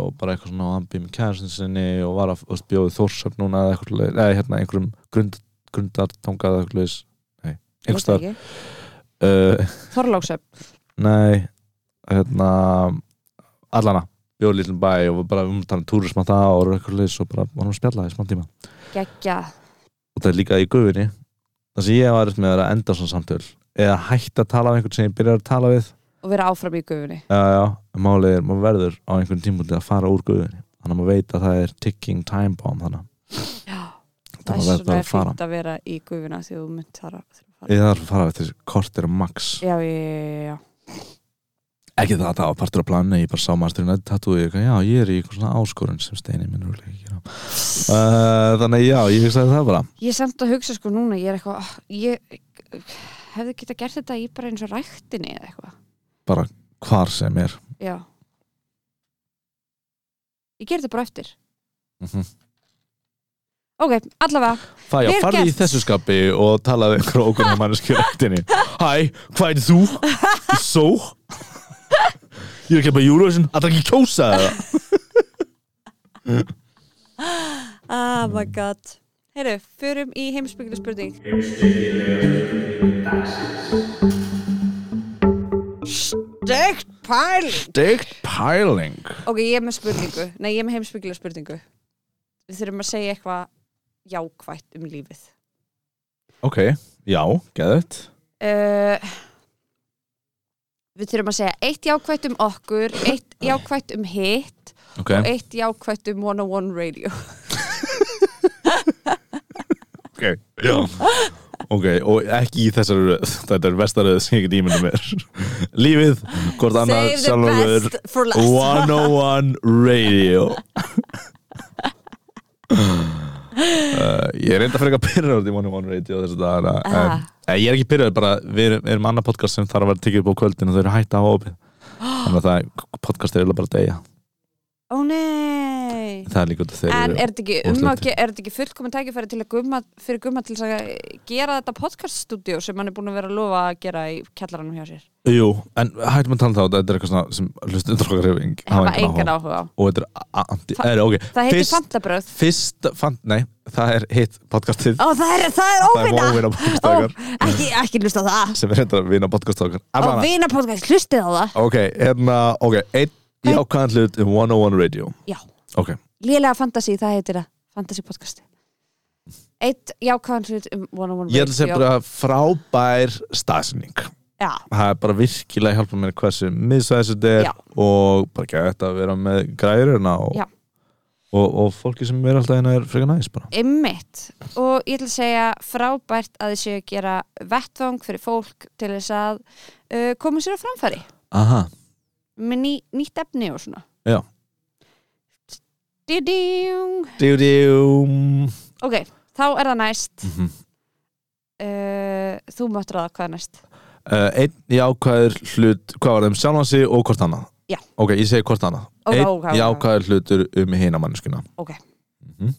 og bara eitthvað svona og hann býð með kæðarsinn sinni og var að bjóði þórsöfn núna eða hérna einhverjum grund, grundartangað eitthvað svoleiðis. nei, einhvers staðar uh, Þorláksöfn nei, hérna allana, bjóði lítlum bæ og bara umtalið túrism á það og eitthvað svoleiðis og bara var hann að spjalla í smá tíma. Geggja. Og það er líka í gufinni það sem ég var með að enda svona samtöl. Eða hætta að tala af einhvern sem ég byrjar að tala við. Og vera áfram í gufunni. Já, já, málið er, maður verður á einhvern tímúti að fara úr gufinni þannig að maður veit að það er ticking time bomb þannig já, að þess maður verður vegna að er fara. fínt að vera í gufuna því þú mynd þar að að ég þarf að fara eftir kortir og max. Já, já, já, ekki það að það var partur af planinu, ég bara sá maðurinn að tatúi, eitthvað, já, ég er í eitthvað svona áskorun sem steini minn er ekki gera uh, þannig já, ég hugsaði það bara. Ég er samt að hugsa sko núna ég er eitthvað, ah, ég hefði geta gert þetta í bara eins og ræktinni eða eitthvað, bara hvar sem er. Já. Ég ger þetta bara eftir. Mm ok, allavega, Það já, farði í þessu skapi og talaði einhverja okkur manneski rættinni Hæ, hvað er þú? Svo? Ég er ekki bara Eurovision, að það ekki kjósa það oh my god. Heyrðu, förum í heimsbyggileg spurning. Stegt pæling. Stegt pæling. Ok, ég er með spurningu, nei ég er með heimsbyggileg spurningu. Við þurfum að segja eitthvað jákvætt um lífið. Ok, já, geðvægt uh, við þurfum að segja eitt jákvætt um okkur eitt jákvætt um hitt Ok, og eitt jákvætt um 101 radio. Ok, já. Ok, og ekki í þessari röð. Þetta er vestaröð sem ég get ímyndum mér. Lífið, hvort annað sjálfur best for last. 101 Radio uh, Ég er reynda fyrir ekki að pyrra út í 101 Radio þessu dagana Ah. en, en ég er ekki pyrraður bara við erum, annað podcast sem þarf að vera tekið upp á kvöldin og þau eru hægt að hafa opið. Þannig að það podcast er bara að deyja. Ó nei það er líka út af þeir En er þetta ekki, um ekki fullkomin tækifæri til að gumma, fyrir gumma til að gera þetta podcaststudio sem hann er búin að vera að lofa að gera í kjallaranum hjá sér? Jú, en hættum að tala um það þetta er eitthvað svona sem hlustum okkar hefur eng- hafa engan áhuga á. og þetta er ok Það heitir Fantabröð. Nei, það er hitt podcastið Ó, það er, er óvinna! Ekki, ekki hlusta á það. sem er þetta að vinna podcast okkar Ó, Allavega. vina podcast, hlustið á það. Ok, hérna, ok, einn í ákvæðan hlut um 101 Radio Já. Ok, Lélega fantasy, það heitir það. Fantasy podcasti. Eitt jákvæðan hlut um 101 ég ætla að segja Radio. bara frábær staðsynning Já, Það er bara virkilega hjálpa mér hversu miðsvæðis þetta er Já. og bara ekki að vera með græðurina og, Já. og, og fólki sem er alltaf eina er frekar næs bara Ymmit og ég ætla að segja frábært að þið séu að gera vettvang fyrir fólk til þess að uh, koma sér á framfæri Aha, með ný, nýtt efni og svona Já. Ok, þá er það næst Mhm. uh, Þú mátt ráða hvað er næst uh, Einn jákvæður hlut, hvað var það um sjálfan sig og hvort annað? Já. Ok, ég segi hvort annað Ok, Einn ok, ok. jákvæður hlutur um hina manneskuna Ok Mhm.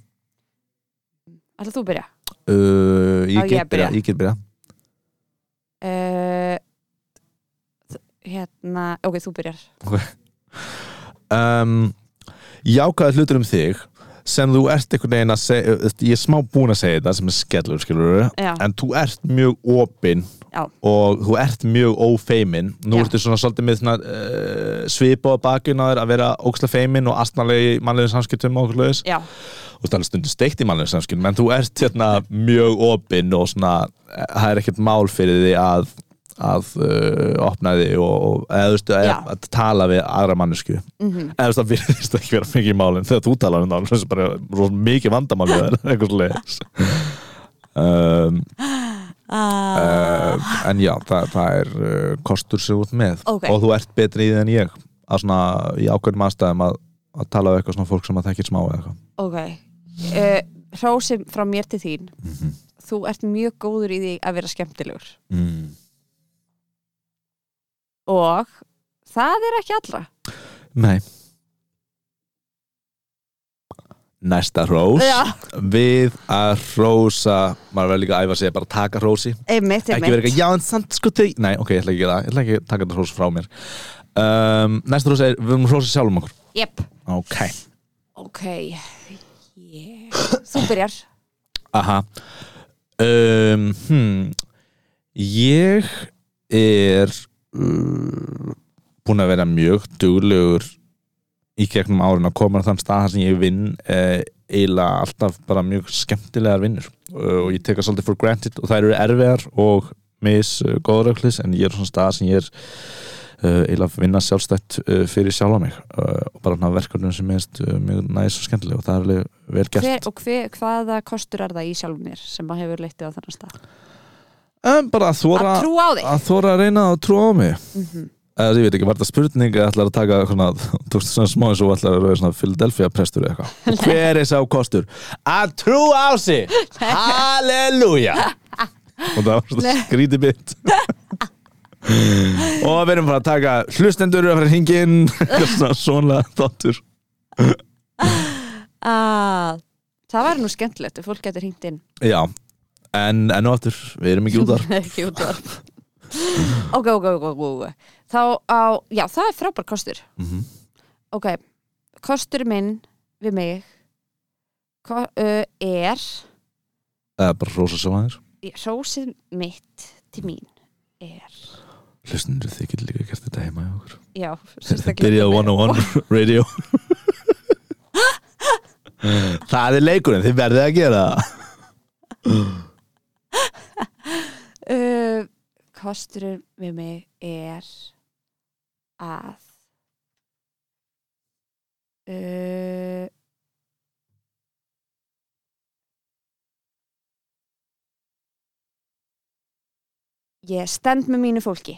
Ætla þú að byrja? uh, Á Ég ég get að byrja, ég get byrja hérna, ok, þú byrjar um, Jákaði hlutur um þig sem þú ert einhvern veginn að segja ég er smá búin að segja þetta sem er skellur skilur Já, en þú ert mjög opinn Já. og þú ert mjög ófeimin nú Já. ertu svona svolítið með svona, uh, svipa á bakinn á þér að vera óksla feimin og astnalegi mannlegin samskiptum og okkur já, þú ert alveg stundum steikt í mannlegin samskiptum en þú ert hérna mjög opinn og svona, eh, það er ekkert mál fyrir því að að uh, opna því og, og eða veist, að, að tala við aðra mannesku mhm. Eða þú veist, það virðist ekki vera mikið málin þegar þú talar um það, það er bara mikið vandamál um, ah, uh, en já, það, það er uh, kostur þú ert með. Ok. og þú ert betri í því en ég að svona í ákveðnum aðstæðum að, að tala við eitthvað svona fólk sem að þekkir smá eða eitthvað. Ok. Uh, Hrósim frá mér til þín. Mhm. Þú ert mjög góður í því að vera skemmtilegur. Mm. Og það er ekki allra. Nei. Næsta hrós. Við að hrósa maður verður líka að æfa sig að bara taka hrósi. Einmitt, ekki vera einmitt. eitthvað, já en samt sko þau Nei, ok, ég ætla ekki að ég ætla ekki að taka þetta hrós frá mér. Um, Næsta hrós er, við erum hrósa sjálfum okkur. Jep, Ok, ok yeah. Þú byrjar. Aha. Um, hmm. Ég er uh, búin að vera mjög duglegur í gegnum árin að koma á þann stað sem ég vinn eh, eiginlega alltaf bara mjög skemmtilegar vinnur. Uh, og ég teka svolítið for granted og það eru erfiðar og mis uh, góðröklis en ég er svona stað sem ég er uh, eiginlega að vinna sjálfstætt uh, fyrir sjálfa mig. Uh, og bara verkefnum sem er uh, mjög næs og skemmtileg og það er vel gert. Hver, Og hver, hvaða kostur er það í sjálfum mér sem að hefur leittið á þannig stað? Um, bara að þóra Að trú á þig. að þóra að reyna að trúa á mig. Mm eða ég veit ekki, var þetta spurning að ætlar að taka svona, veist svona smá eins og ætlar að vera svona Philadelphia prestur eða eitthvað? Og hver er sá kostur? Að trú á sig. Halleluja. Og það var svona skrítið bit. Og við erum bara að taka hlustendur að fara hringin svona svona þáttur. Ah, Það væri nú skemmtilegt ef fólk getur hringt inn. Já, en enn og aftur við erum ekki út þar Ekki út þar ok, ok, ok, ok, Þá á, já, það er frábær kostur. Mhm. Ok, kostur minn við mig ko, uh, er eða bara rosa svo aðeins Rósið mitt til mín er hlustendur þið getur líka gert þetta heima hjá okkur. Já, Byrjað 101 radio. Það er leikurinn, þið verðið að gera það uh, Kosturinn við mig er að uh, Ég stend með mínu fólki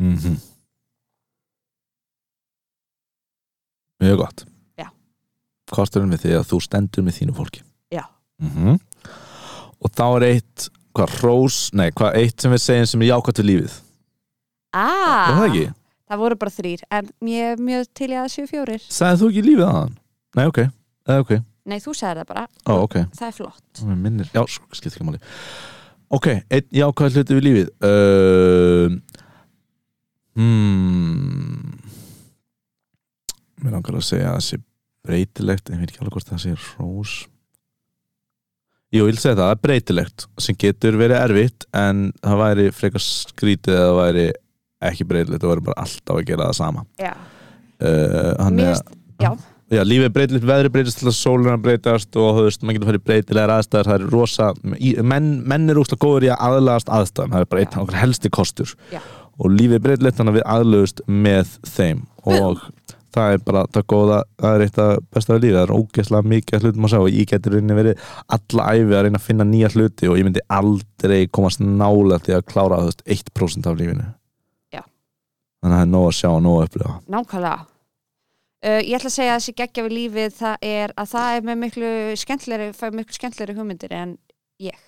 mm -hmm. Mjög gott Já. Kosturinn við því að þú stendur með þínu fólki Já. Mhm. Og þá er eitt hvað rós, nei, hvað eitt sem við segjum sem er jákvæmt við lífið? Ah, Er það ekki? Það voru bara þrýr En ég er mjög til í að það séu fjórir. Sagði þú ekki lífið aðan? Nei, ok, eða ok, Nei, þú sagði það bara. Ó, ok. Það er flott. Mér minnir, já, skipt ekki máli. Ok, einn jákvæð hluti við lífið. Uh, hmm, Mér langar að segja að það sé breytilegt en ég veit ekki alveg hvort það sé rós Jú, ég vil segja það, það er breytilegt sem getur verið erfitt en það væri frekar skrítið eða það væri ekki breytilegt, það væri bara alltaf að gera það sama. Já, uh, hann mér er Já, Já, lífið er breytilegt, veðri breytist til að sóluna breytast og þú veist, maður getur farið breytilegar aðstæður það er rosa, í, menn, menn er úslega góður í að aðlagast aðstæðum, það er bara einn helsti kostur. Já. og lífið er breytilegt þannig að við aðlögust með þeim og það er bara það góða, það er eitt af besta við lífið, það er ógeðslega mikið hlutum að sjá. Og ég getur rauninni verið alla æfi að reyna að finna nýja hluti og ég myndi aldrei komast nála til að klára þú veist, 1% af lífinu. Já. Þannig að það er nóg að sjá og nóg að upplifa. Nákvæmlega. Uh, Ég ætla að segja að þessi geggja við lífið það er að það er með miklu skemmtleri fæ miklu skemmtleri hugmyndir en ég.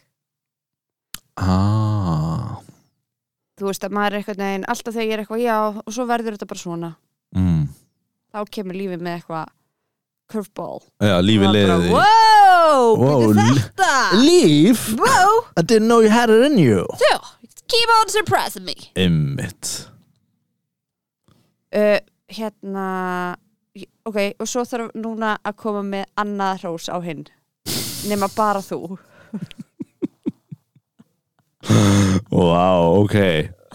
Ah, Þú veist að maður er eitthvað neginn alltaf þegar ég er eitthvað já og svo verður þetta bara svona. Mm. Þá kemur lífið með eitthvað curveball. Já, lífið leiði því wow, Wow, li- þetta? Leaf? Wow, I didn't know you had it in you. So, keep on surprising me. Ymmit uh, Hérna Ok, og svo þarf núna að koma með annað hrós á hinn nema bara þú. Wow, ok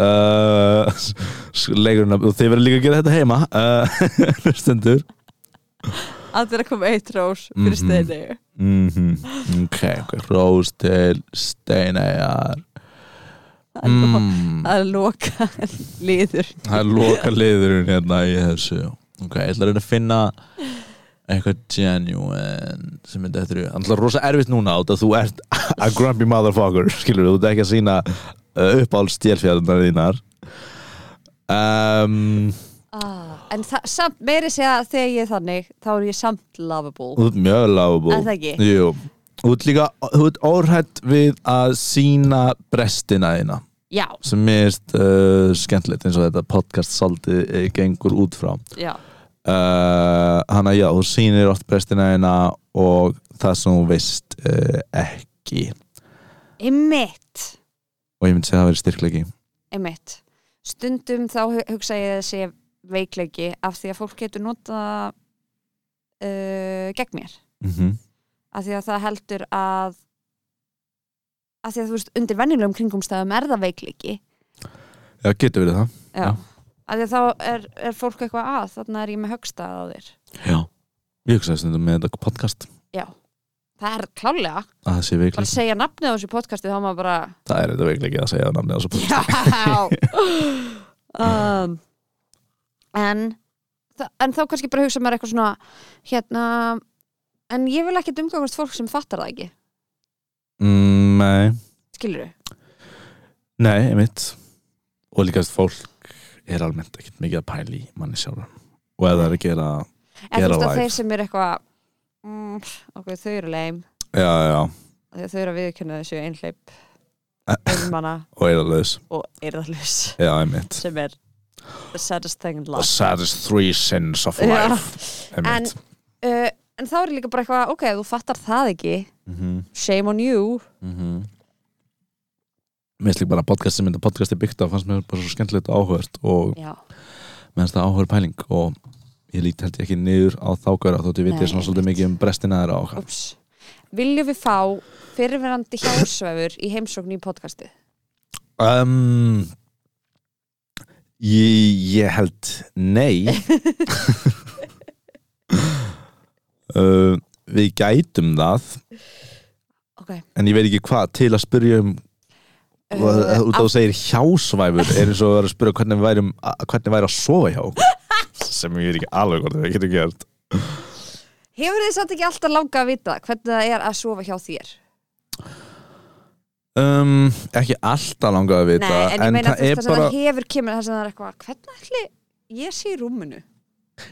uh, Leikurinn að Þið verður líka að gera þetta heima uh, Stundur að koma eitt hrós fyrir Mhm. steinu mm Ok, ok. Rós til Steinæjar mm. að loka líður Það er loka liðurinn hérna í þessu. Ok, ég ætla að reyna að finna eitthvað genuine sem er þetta Það er rosa erfitt núna át að þú ert a grumpy motherfucker skilur þú ert ekki að sína uh, uppáhald stjálfjörðunar þínar. Um, ah, En það, samt meiri segja að þegar ég er þannig þá er ég samt lovable. Þú ert mjög lovable. Er það ekki? Jú, þú ert líka þú ert óhrætt við að sína brestina þína. Já, sem mér erst uh, skemmtilegt eins og þetta podcast saldi uh, gengur út frá. Já, uh, Hanna já, þú sýnir oft brestina þína og það sem þú veist uh, ekki. Einmitt og ég myndi segja að það veri styrklegi einmitt. Stundum þá hu- hugsa ég að sé veikleiki af því að fólk getur nota uh, gegn mér. Mm -hmm. af því að það heldur að af því að þú veist undir venjulegum kringumstæðum er það veikleiki. Já, getur verið það. Já. Já. af því að þá er, er fólk eitthvað að þannig er ég með högstað á þér. Já. Ég hugsaði stundum með þetta podcast. Já, það er klálega að það sé bara veikleiki. Að segja nafnið á þessu podcasti þá maður bara Það er þetta veikleiki að segja namnið á þessu podcast Já. Um, en en þá kannski bara hugsa mér eitthvað svona hérna en ég vil ekki umgangast fólk sem fattar það ekki. Mm, Nei. Skilur þú? Nei, einmitt. Og líka fólk er almennt ekkert mikið að pæla í manni sjálfur og ef það er að gera en þú veist að þeir sem er eitthvað mm, ok, þau eru leim já, já, þau eru að viðkynna þessu einhleip og að laus og einmitt. Sem er the saddest thing in the life. saddest three sins of life. Einmitt. uh, en þá er líka bara eitthvað ok, þú fattar það ekki mhm, shame on you. Mhm. Mér finnst líka bara podcast sem þetta podcast er byggt á fannst mér bara svo skemmtilegt áhugavert og mér finnst það áhugaður pæling og ég líti held ég ekki niður á þákara þótt ég viti Nei, svona svolítið mikið um brestina þeirra og ups viljum við fá fyrirverandi hjásvefur í heimsókn í podcastið? Um, ég, ég held nei. Uh, Við gætum það. Ok. En ég veit ekki hvað til að spyrja um Uh, út af að þú segir hjásvæfur er eins og að vera að spyrja hvernig væri að sofa hjá okkur sem ég veit ekki alveg hvort það getur gert. Hefur þið samt ekki alltaf langa að vita hvernig það er að sofa hjá þér? Um, ekki alltaf langað að vita Nei, en ég meina er veist það bara sem það hefur kemur það sem það er eitthvað hvernig ætli ég sé í rúminu?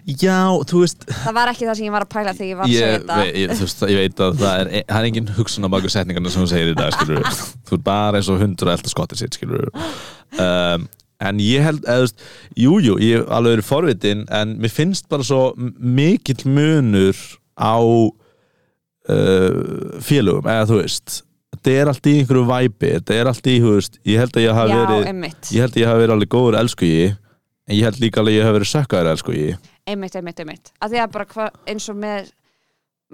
Já, þú veist það var ekki það sem ég var að pæla þegar ég var að segja þetta. ve, ég, þú veist, ég veit að það er, það er engin hugsun á baku setningarna sem þú segir í dag skilur þú er bara eins og hundur að elda skottið sitt skilur um, en ég held þú veist, jú, ég alveg verið forvitin en mér finnst bara svo mikill munur á uh, félögum eða þú veist þetta er allt í einhverju væpi þetta er allt í, þú veist, ég held að ég hafi verið einmitt, ég held að ég hafi verið alveg góður elsku í en ég held líka alveg að ég hafi verið sökkaður elsku í einmitt, einmitt, einmitt. Að því að bara hva, eins og með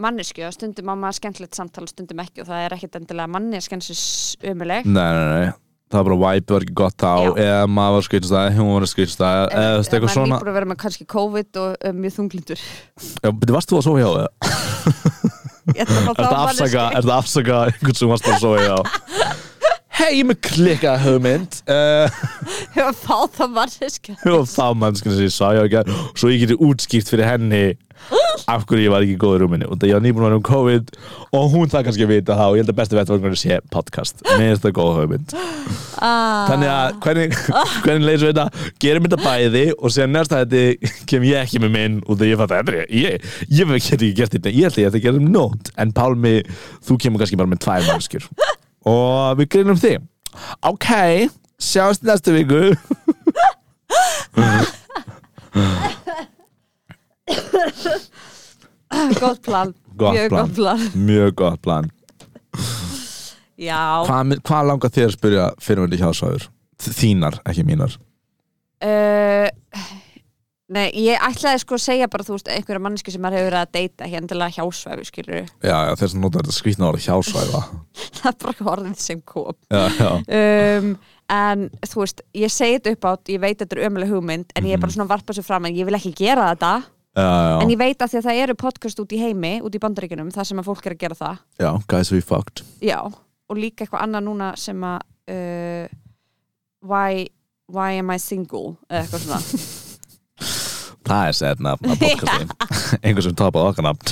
manneskju, stundum á maður skemmtilegt samtal stundum ekki og það er ekkit endilega manneskjan sem umuleg Nei, nei, nei, það var bara væpi var ekki gott þá Já. eða maður var skýtstæði, hún var skýtstæði eða þú veist, eitthvað svona nýbúin að vera með kannski COVID og um, mjög þunglindur Já, betur, varst þú að sofa hjá það? Er það afsaka, mannesku. er það afsaka einhvern sem varst að sofa hjá? Hei, ég er með klikka hugmynd. Uh, Ég var að fá þá mannesku og þá mannskinn sem ég sá hjá ekki svo ég geti útskýrt fyrir henni af hverju ég var ekki í góður rúminni og það ég var nýbúin að vera um COVID og hún það kannski að vita það og ég held að besti vettvarnar sé podcast. Mér finnst það góð hugmynd. Ah. Þannig að hvernig, hvernig leysum við þetta? Gerum þetta bæði og síðan næsta þetta kem ég ekki með minn og það ég fatt að ég, ég, ég get ekki gert þetta. Ég held að ég ætti að gera um nót en Pálmi, þú kemur kannski bara með tvær mannskjur og við greinum þig ok, sjáumst næstu viku. Góð plan. Gott mjög plan gott plan. Mjög gott plan. Já. Hvað hva langar þér að spyrja fyrirvændi hjásvæður? Þínar, ekki mínar. Uh, Nei, ég ætlaði sko að segja bara, þú veist, einhverja manneski sem maður hefur verið að deyta hérna til að hjásvæfi, skilur Já, já, þess að nota þetta skrýtna orð hjásvæða það er bara orðið sem kom. Já, já, um, en þú veist, ég segi þetta upp átt ég veit að þetta er ömuleg hugmynd en ég er bara svona að varpa sér fram en ég vil ekki gera þetta. Já, já. en ég veit að því að það eru podcast út í heimi út í bandaríkunum, það sem að fólk er að gera það. Já, guys we fucked. Já, og líka eitthvað annað núna sem að uh, why, why am I single eða eitthvað svona Það er sett nafn á podcasti Einhver sem tapað okkar nafn.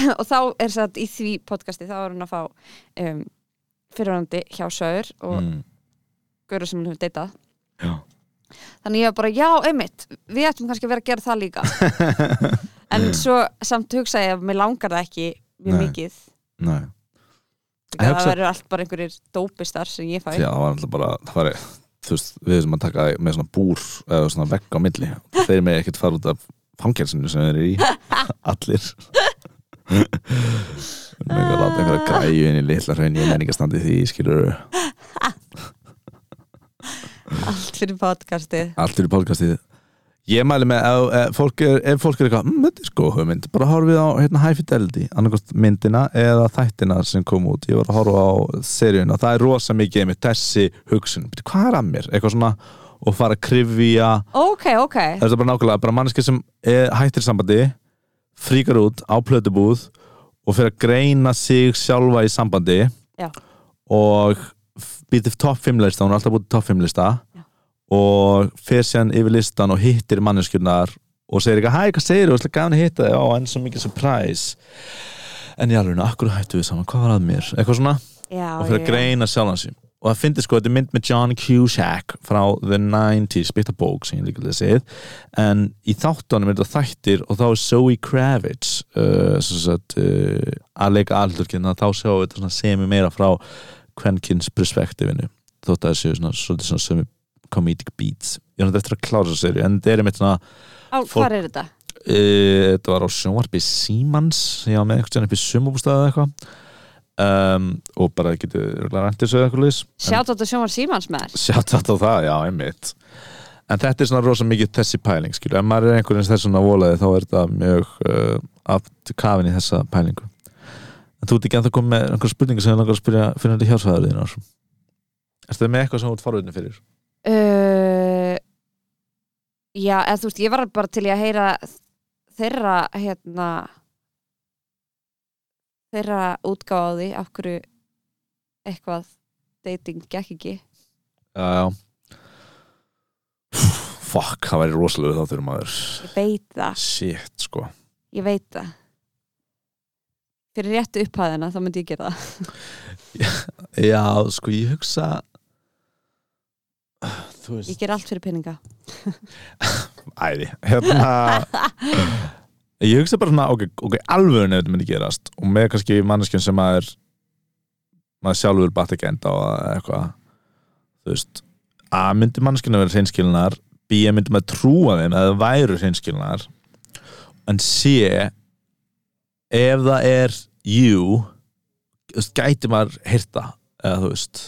Og þá er satt í því podcasti þá er hún að fá um, fyrirvændi hjá Söður og mm. Gaura sem hún hefur deytað Já, þannig ég var bara, já, einmitt við ættum kannski að vera að gera það líka. En svo samt hugsa ég að mér langar það ekki mjög Nei. mikið. Nei. Það verður allt bara einhverjir dópistar sem ég fæ. Já, það var alltaf bara það var, Þú veist, við sem að taka með svona búr eða svona vegg á milli þeir með ekkert fara út af fangelsinu sem þeir eru í allir. Ekki að láta einhverja græju inn í litla hraun í menningastandi því skilur allt fyrir podcastið. Allt fyrir podcastið Ég mæli með ef, ef, fólk er, ef fólk er eitthvað mmm, þetta er sko hugmynd, bara horfið á hérna, High Fidelity, annarkost myndina eða þættina sem kom út, ég var að horfa á seríuna, það er rosa mikið með þessi hugsun, hvað er að mér? Eitthvað svona, og fara að krifja ok, ok, það er bara nákvæmlega, bara manneski sem er, hættir sambandi, fríkar út á plötubúð og fyrir að greina sig sjálfa í sambandi Já. og býtið topp 5 lista, hún er alltaf búið topp 5 lista. Og fer síðan yfir listan og hittir manneskjurnar og segir eitthvað, hæ, hvað segir þú, ætla gafin að hitta þig. Ó, en svo mikið surprise. En ég alveg, akkur hættu við saman, hvað var að mér? Eitthvað svona, já, og fyrir að greina sjálfan sig. Og það finnst sko, þetta er mynd með John Cusack frá The 90s, byrta bók sem ég líka lesið, en í þáttunum er þetta þættir og þá er Zoe Kravitz uh, sem sagt, uh, að leika allurkinn, þá sjáum við þetta svona semi meira frá kvenkins perspektífinu, þótt að það séu svona, svolítið svona semi comedic beats. Ég er náttúrulega eftir að klára þessu seri, en þetta er einmitt svona á, hvað er þetta? uh, þetta var á sjónvarpi Símans sem ég var með eitthvað upp í sumabústaði eða eitthvað. Um, og bara getur rænt þessu eða eitthvað liðs sjátt á þetta sjónvar símans með sjátt þetta á það, já, einmitt. En þetta er svona rosa mikið þessi pæling skilju, ef maður er einhvern veginn þess svona volaði þá er þetta mjög uh, aft kafin í þessa pælingu. En þú ert ekki ennþá komið með einhver spurningu sem ég langar að spyrja fyrir þetta hjálpsvæður þínar Erstu þið með eitthvað sem þú ert forvitin fyrir? Uh, já, eða þú veist, ég var bara til að heyra þeirra hérna þeirra því af hverju eitthvað dating gekk ekki. Já, já. Fuck, það væri rosalega þáttur maður ég veit það, Shit, sko. Ég veit það. Fyrir réttu upphæðina þá myndi ég gera það. Já, sko, ég hugsa ég ger allt fyrir peninga. Æði, hérna Ég hugsa bara svona, ok, ok, alveg ef þetta gerast og með kannski manneskjum sem maður maður sjálfur batt ekki enda á eitthvað þú veist, A myndi manneskjum að vera hreinskilnar B myndi maður trúa þeim að það væru hreinskilnar en C ef það er you gæti maður hýrta eða þú veist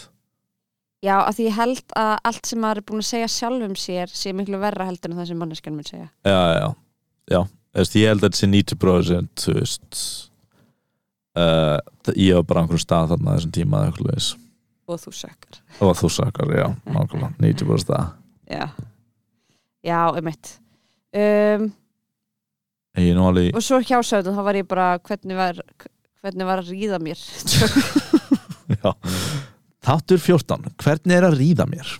já, af því ég held að allt sem maður er búin að segja sjálfum sér sé miklu verra heldur en það sem manneskjan mun segja. Já, já, já. Veist, ég held að þetta sé 90% þú veist uh, ég var bara einhverjum stað þarna þessum tíma eitthvað og þú sökkar. Var þú sakar, já, nákvæmlega 90% stað já, já, um mitt um, alveg, og svo hjásögðum þá var ég bara hvernig var, hvernig var að ríða mér? Já þáttur 14, hvernig er að ríða mér?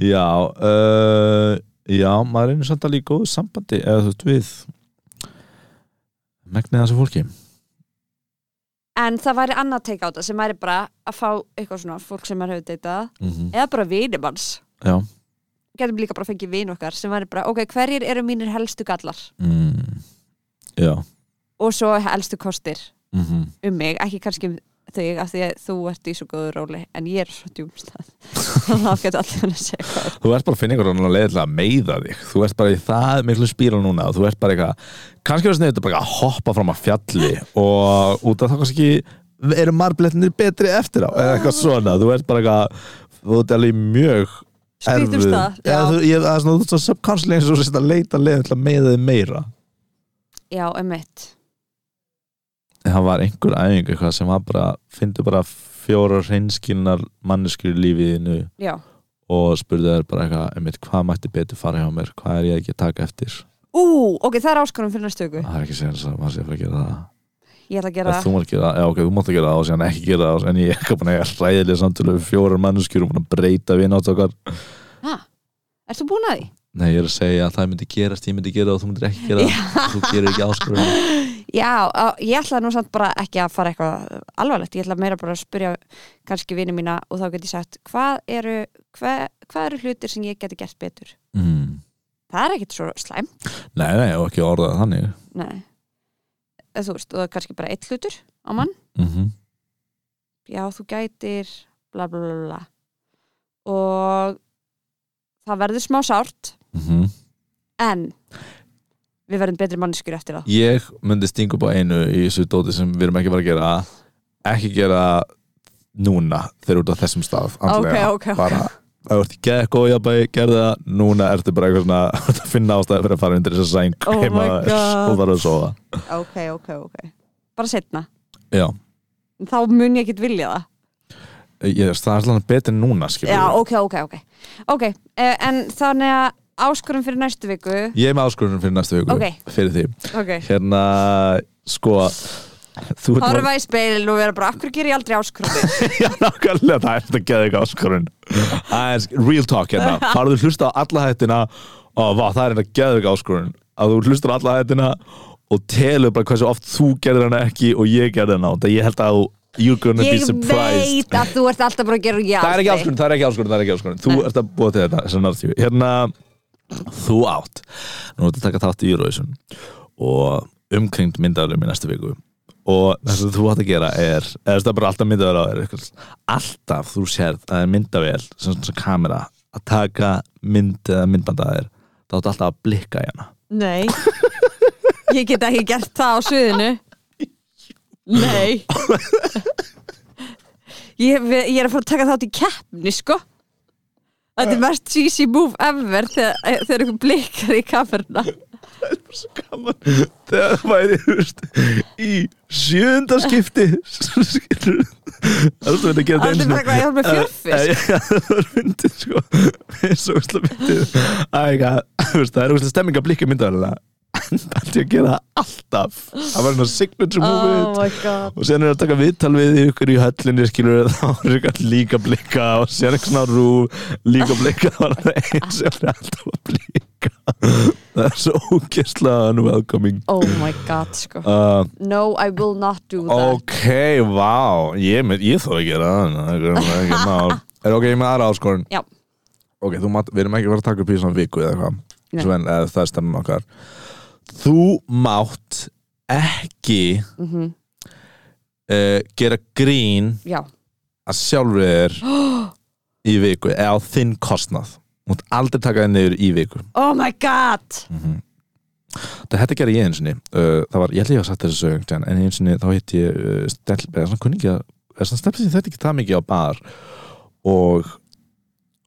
Já uh, já, maður reynir samt alveg í góðu sambandi eða þú veist við megnið þessu fólki. En það væri annað teika á þetta sem væri bara að fá eitthvað svona fólk sem maður hefur deytað mm eða bara vinimanns já. Getum líka bara að fengið vin okkar sem væri bara, ok, hverjir eru mínir helstu gallar? Mm. já. Og svo helstu kostir mm um mig, ekki kannski um þig af því að þú ert í svo góðu róli en ég er svo djúmstað þá getur allir hann að segja hvað. Þú ert bara að finna einhverjum leið til að meiða þig. Þú ert bara í það miklu spíral núna þú ert bara eitthvað, kannski er það sniðið bara að hoppa fram að fjalli og út af það kannski eru marblettinir betri eftir á eða eitthvað svona, þú ert bara eitthvað þú ert alveg mjög ég- það er svona, sést að leita leið til að meiða þig meira. Já, emitt En það var einhver æfing eitthvað sem var bara, fyndu bara fjórar hreinskilnar manneskjur í lífiðinu já, og spurðu þær bara eitthvað, einmitt, hvað mætti betur fara hjá mér, hvað er ég ekki að taka eftir? Ú, ok, það er áskonum fyrir næstu viku. Það er ekki sér að maður sé að fara að gera það. Ég ætla að gera þú mátt gera það, já ok, þú mátt að gera það og síðan ekki gera það en ég er ekki að eiga hræðilega samtölu fjórar manneskjur og að breyta við nátt okkar. Ha, ert þú búin að því? Nei, ég er að segja að það myndi gerast, ég myndi gera og þú myndir ekki gera það. Þú gerir ekki áskorun. Já, á, ég ætla nú samt bara ekki að fara eitthvað alvarlegt, ég ætla meira bara að spyrja kannski vini mína og þá get ég sagt hvað eru, hvað, hvað eru hlutir sem ég geti gert betur? Mm. það er ekkit svo slæm Nei, nei, og ekki orðað þannig. Nei. Þú veist, og það er kannski bara eitt hlutur á mann. Mm já, þú gætir bla bla bla bla. Og það verður smá sárt -hmm. en við verðum betri mannskjur eftir það. Ég myndi stinga upp á einu í þessu dóti sem við erum ekki bara að gera. Ekki gera núna þegar ert á þessum stað andlega. ok, ok, ok. bara ef þú ert í gekk og jafnbæði, gerði það núna ertu bara eitthvað svona að finna ástæði fyrir að fara undir þessa sæng Oh heima og fara að sofa. Ok, ok, ok. Bara setna, Já, þá mun ég ekkit vilja það. Ég, það er alltaf betur en núna skilur já, ok, ok, ok. Ok, eh, en þannig að áskorum fyrir næstu viku. Ég er með áskorunum fyrir næstu viku Ok. fyrir því. Ok, Hérna, sko þú ert horfa í speil og vera bara, af hverju ger ég aldrei áskorum Já, nákvæmlega, það er þetta geði ekki áskorun Aðeins, real talk hérna. Farðu hlusta á alla hættina og vá, það er þetta geði ekki áskorun. Að þú hlustar á alla hættina og telur bara hversu oft þú gerðir hana ekki og ég gerði hana og það ég held að þú- you're gonna be ég surprised. veit að þú ert alltaf bara að gera Það er ekki áskorun, það er ekki áskorun, það er ekki áskorun. Þú ert að búa til þetta, þessi narratífi Hérna, þú átt. Nú ert að taka þátt í Eurovision og umkringt myndaðurum í næstu viku. Og það sem þú átt að gera er eða það er bara alltaf myndaður á þér alltaf þú sérð að það er myndavél sem, sem kamera að taka mynd eða myndbanda að þér þá áttu alltaf að blikka í hana. Nei. Ég get ekki gert það á sviðinu. Nei. Ég, ég er að fara að taka þátt í keppni sko Þetta er mest cheesy move ever þegar, þegar einhver blikkar í kameruna gaman. Þegar það væri veist, í sjönda skipti það er alltaf að gera Það er bara ég var með fjörfisk. Já, það var myndið sko. Mér er svo myndið veist, það er úsla stemming að blikka myndaðarlega Það er að gera alltaf? Það var svona signature Oh movie god. Og síðan er að taka viðtal við ykkur í höllinni skilur þá er ykkur líka blikka og síðan eitthvað svona rú líka blikka það var það einn sem er alltaf að blikka. Það er svo ógeðslega unwelcoming. Oh my god sko. Uh, No, I will not do that. Ok, vá Ég, ég þó ekki það er. Er ok, ég er með aðra áskorun. Já. Ok, þú við erum ekki að vera að taka upp í svona viku eða eitthvað. Það er stemmum okkar Þú mátt ekki mm uh, gera grín Já. að sjálfur þér í viku eða á þinn kostnað. Þú mátt aldrei taka þið niður í viku. Oh my god. Það hætti að gera ég einu sinni. Uh, Það var, ég held ég að sagt þessu sögum en einu sinni þá hitt ég uh, stelp eða svona kunningi eða svona stelp sem þetta ekki það mikið á bar. Og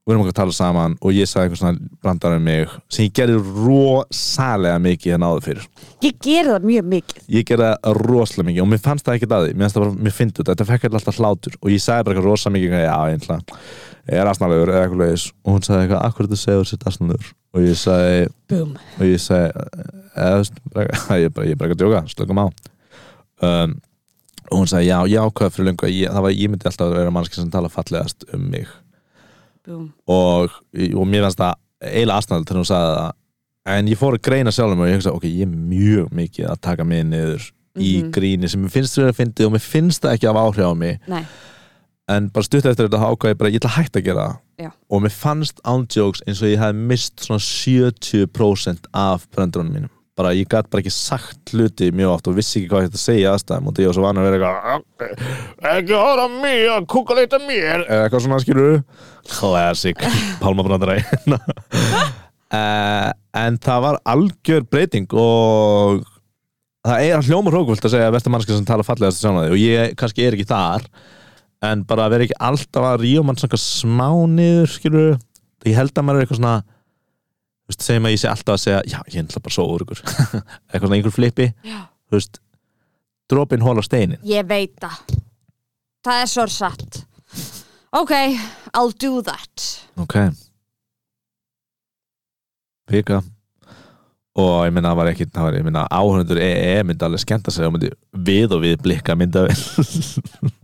við erum okkur að tala saman og ég sagði einhver svona brandar um mig sem ég gerði rosalega mikið hérna áður fyrir. Ég geri það mjög mikið. Ég gerði það rosalega mikið og mér fannst það ekki að því. Mér fannst það bara, mér finnst þetta, þetta fekk alltaf hlátur og ég sagði bara eitthvað rosalega mikið eitthvað, já, ætla ég er asnalegur eða eitthvað leiðis og hún sagði eitthvað, akkur þetta segur sér asnalegur? Og ég sagði, Boom og ég veist, bara- ég er bara, ekki að um, og hún sagði já, já, hvað fyrir löngu ég, það var, ég myndi alltaf að vera mannski sem tala fallegast um mig og, og mér fannst það eiginlega aðstæðan þegar hún sagði það. En ég fór að greina sjálfum og ég hugsa, ok, ég er mjög mikið að taka mig niður í Mhm. gríni sem mér finnst þér að fyndi og mér finnst það ekki af áhrif á mig. Nei, en bara stutt eftir þetta ákvað ég bara, ég ætla að hætta að gera Já. það og mér fannst ándjóks eins og ég hef mist svona 70% af brendrunum mínum bara ég gat bara ekki sagt hluti mjög oft og vissi ekki hvað ég ætti að segja í aðstæðum og því var svo vanur að vera eitthvað ekki hóra að kúka leita mér. Eða eitthvað svona skilur classic pálmabrandara uh, en það var algjör breyting og það er hljómar hrókvöld að segja að vestamannska sem tala fallegast sjána þig og ég kannski er ekki þar en bara vera ekki alltaf að ríða mann svona smá niður skilur ég held að maður er eitthvað svona veist, segjum að ég sé alltaf að segja já, ég er alltaf bara svo ykkur eitthvað svona einhver veist, dropin hóla steinin. Ég veit það. Það er svo satt Ok, I'll do that. Ok. Vika. Og ég minna það var ekki það var, ég minna áhörundur EE myndi alveg skemmta sig og myndi við og við blikka myndi,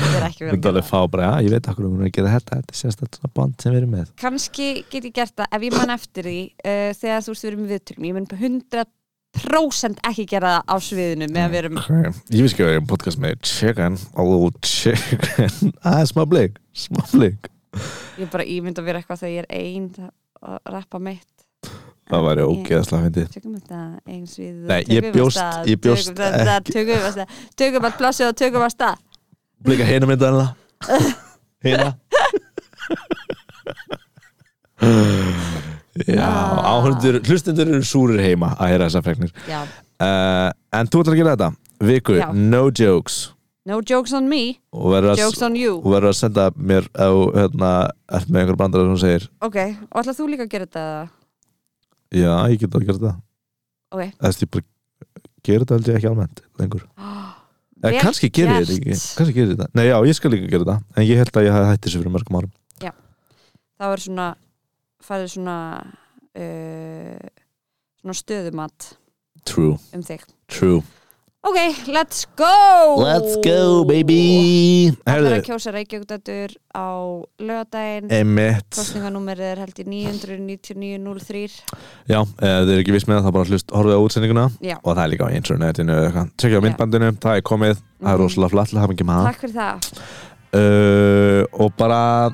Ég er ekki verið að myndi gera alveg fá bara, já, ég veit okkur um að gera þetta þetta er svona band sem við erum með. Kannski get ég gert það ef ég man eftir því uh, þegar þú veist við erum í viðtölum. Ég mun på 100% ekki gera það á sviðinu með að við erum okay. ég veist ekki að við erum podcast með chicken, a little chicken. Ah, smá blik, smá blik. Ég er bara ímynd að vera eitthvað þegar ég er ein að rappa mitt. Það væri ógeðslega fyndið. tökum þetta ég ég bjóst tökum þetta, tökum þetta tökum allt blika hérna mynda hérna já, áhundur hlustundur eru súrir heima að heyra þessar fregnir. Já. uh, en þú ætlar að gera þetta. Viku, Já. no jokes. No jokes on me, að, jokes on you. og verður að senda mér á hérna, með einhver bandar sem segir ok, og ætlar þú líka að gera þetta? Já, ég get að gera þetta ok. Eða ég bara gera þetta held ég ekki almennt lengur. Eða Vel kannski gerir ég þetta ekki. kannski gerir ég þetta, nei já, ég skal líka gera þetta. En ég held að ég hætti þessu fyrir mörgum árum. Það var svona farið svona uh, svona stöðumat true, um þig. True ok, let's go! Let's go baby. Það er að kjósa Reykjavíkdættur á lögadaginn emitt Kostninganúmerið er held í 999.03 Já, ef þið er ekki viss með það þá bara hlust horfið á útsendinguna. Já, og það er líka á internetinu eða eitthvað. Tjekkja á Já. myndbandinu, það er komið. Það er Mhm. rosalega flatt, það hafa ekki með takk fyrir það. Uh, og bara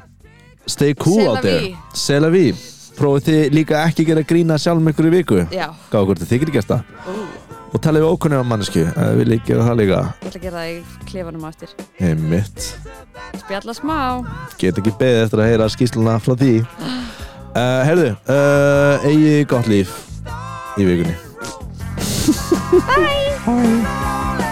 stay cool there. vie. Sela við. Prófið þið líka ekki að gera grína sjálf með ykkur í viku? Já, Gáðu hvort þið þykir gæsta Ú, og talið við ókunni á mannesku ef þið viljið gera það líka. Ég ætla að gera það í klefanum á eftir. Einmitt. Spjalla smá. Get ekki beðið eftir að heyra skýsluna frá því. Uh, Herðu, uh, eigi gott líf í vikunni? Bye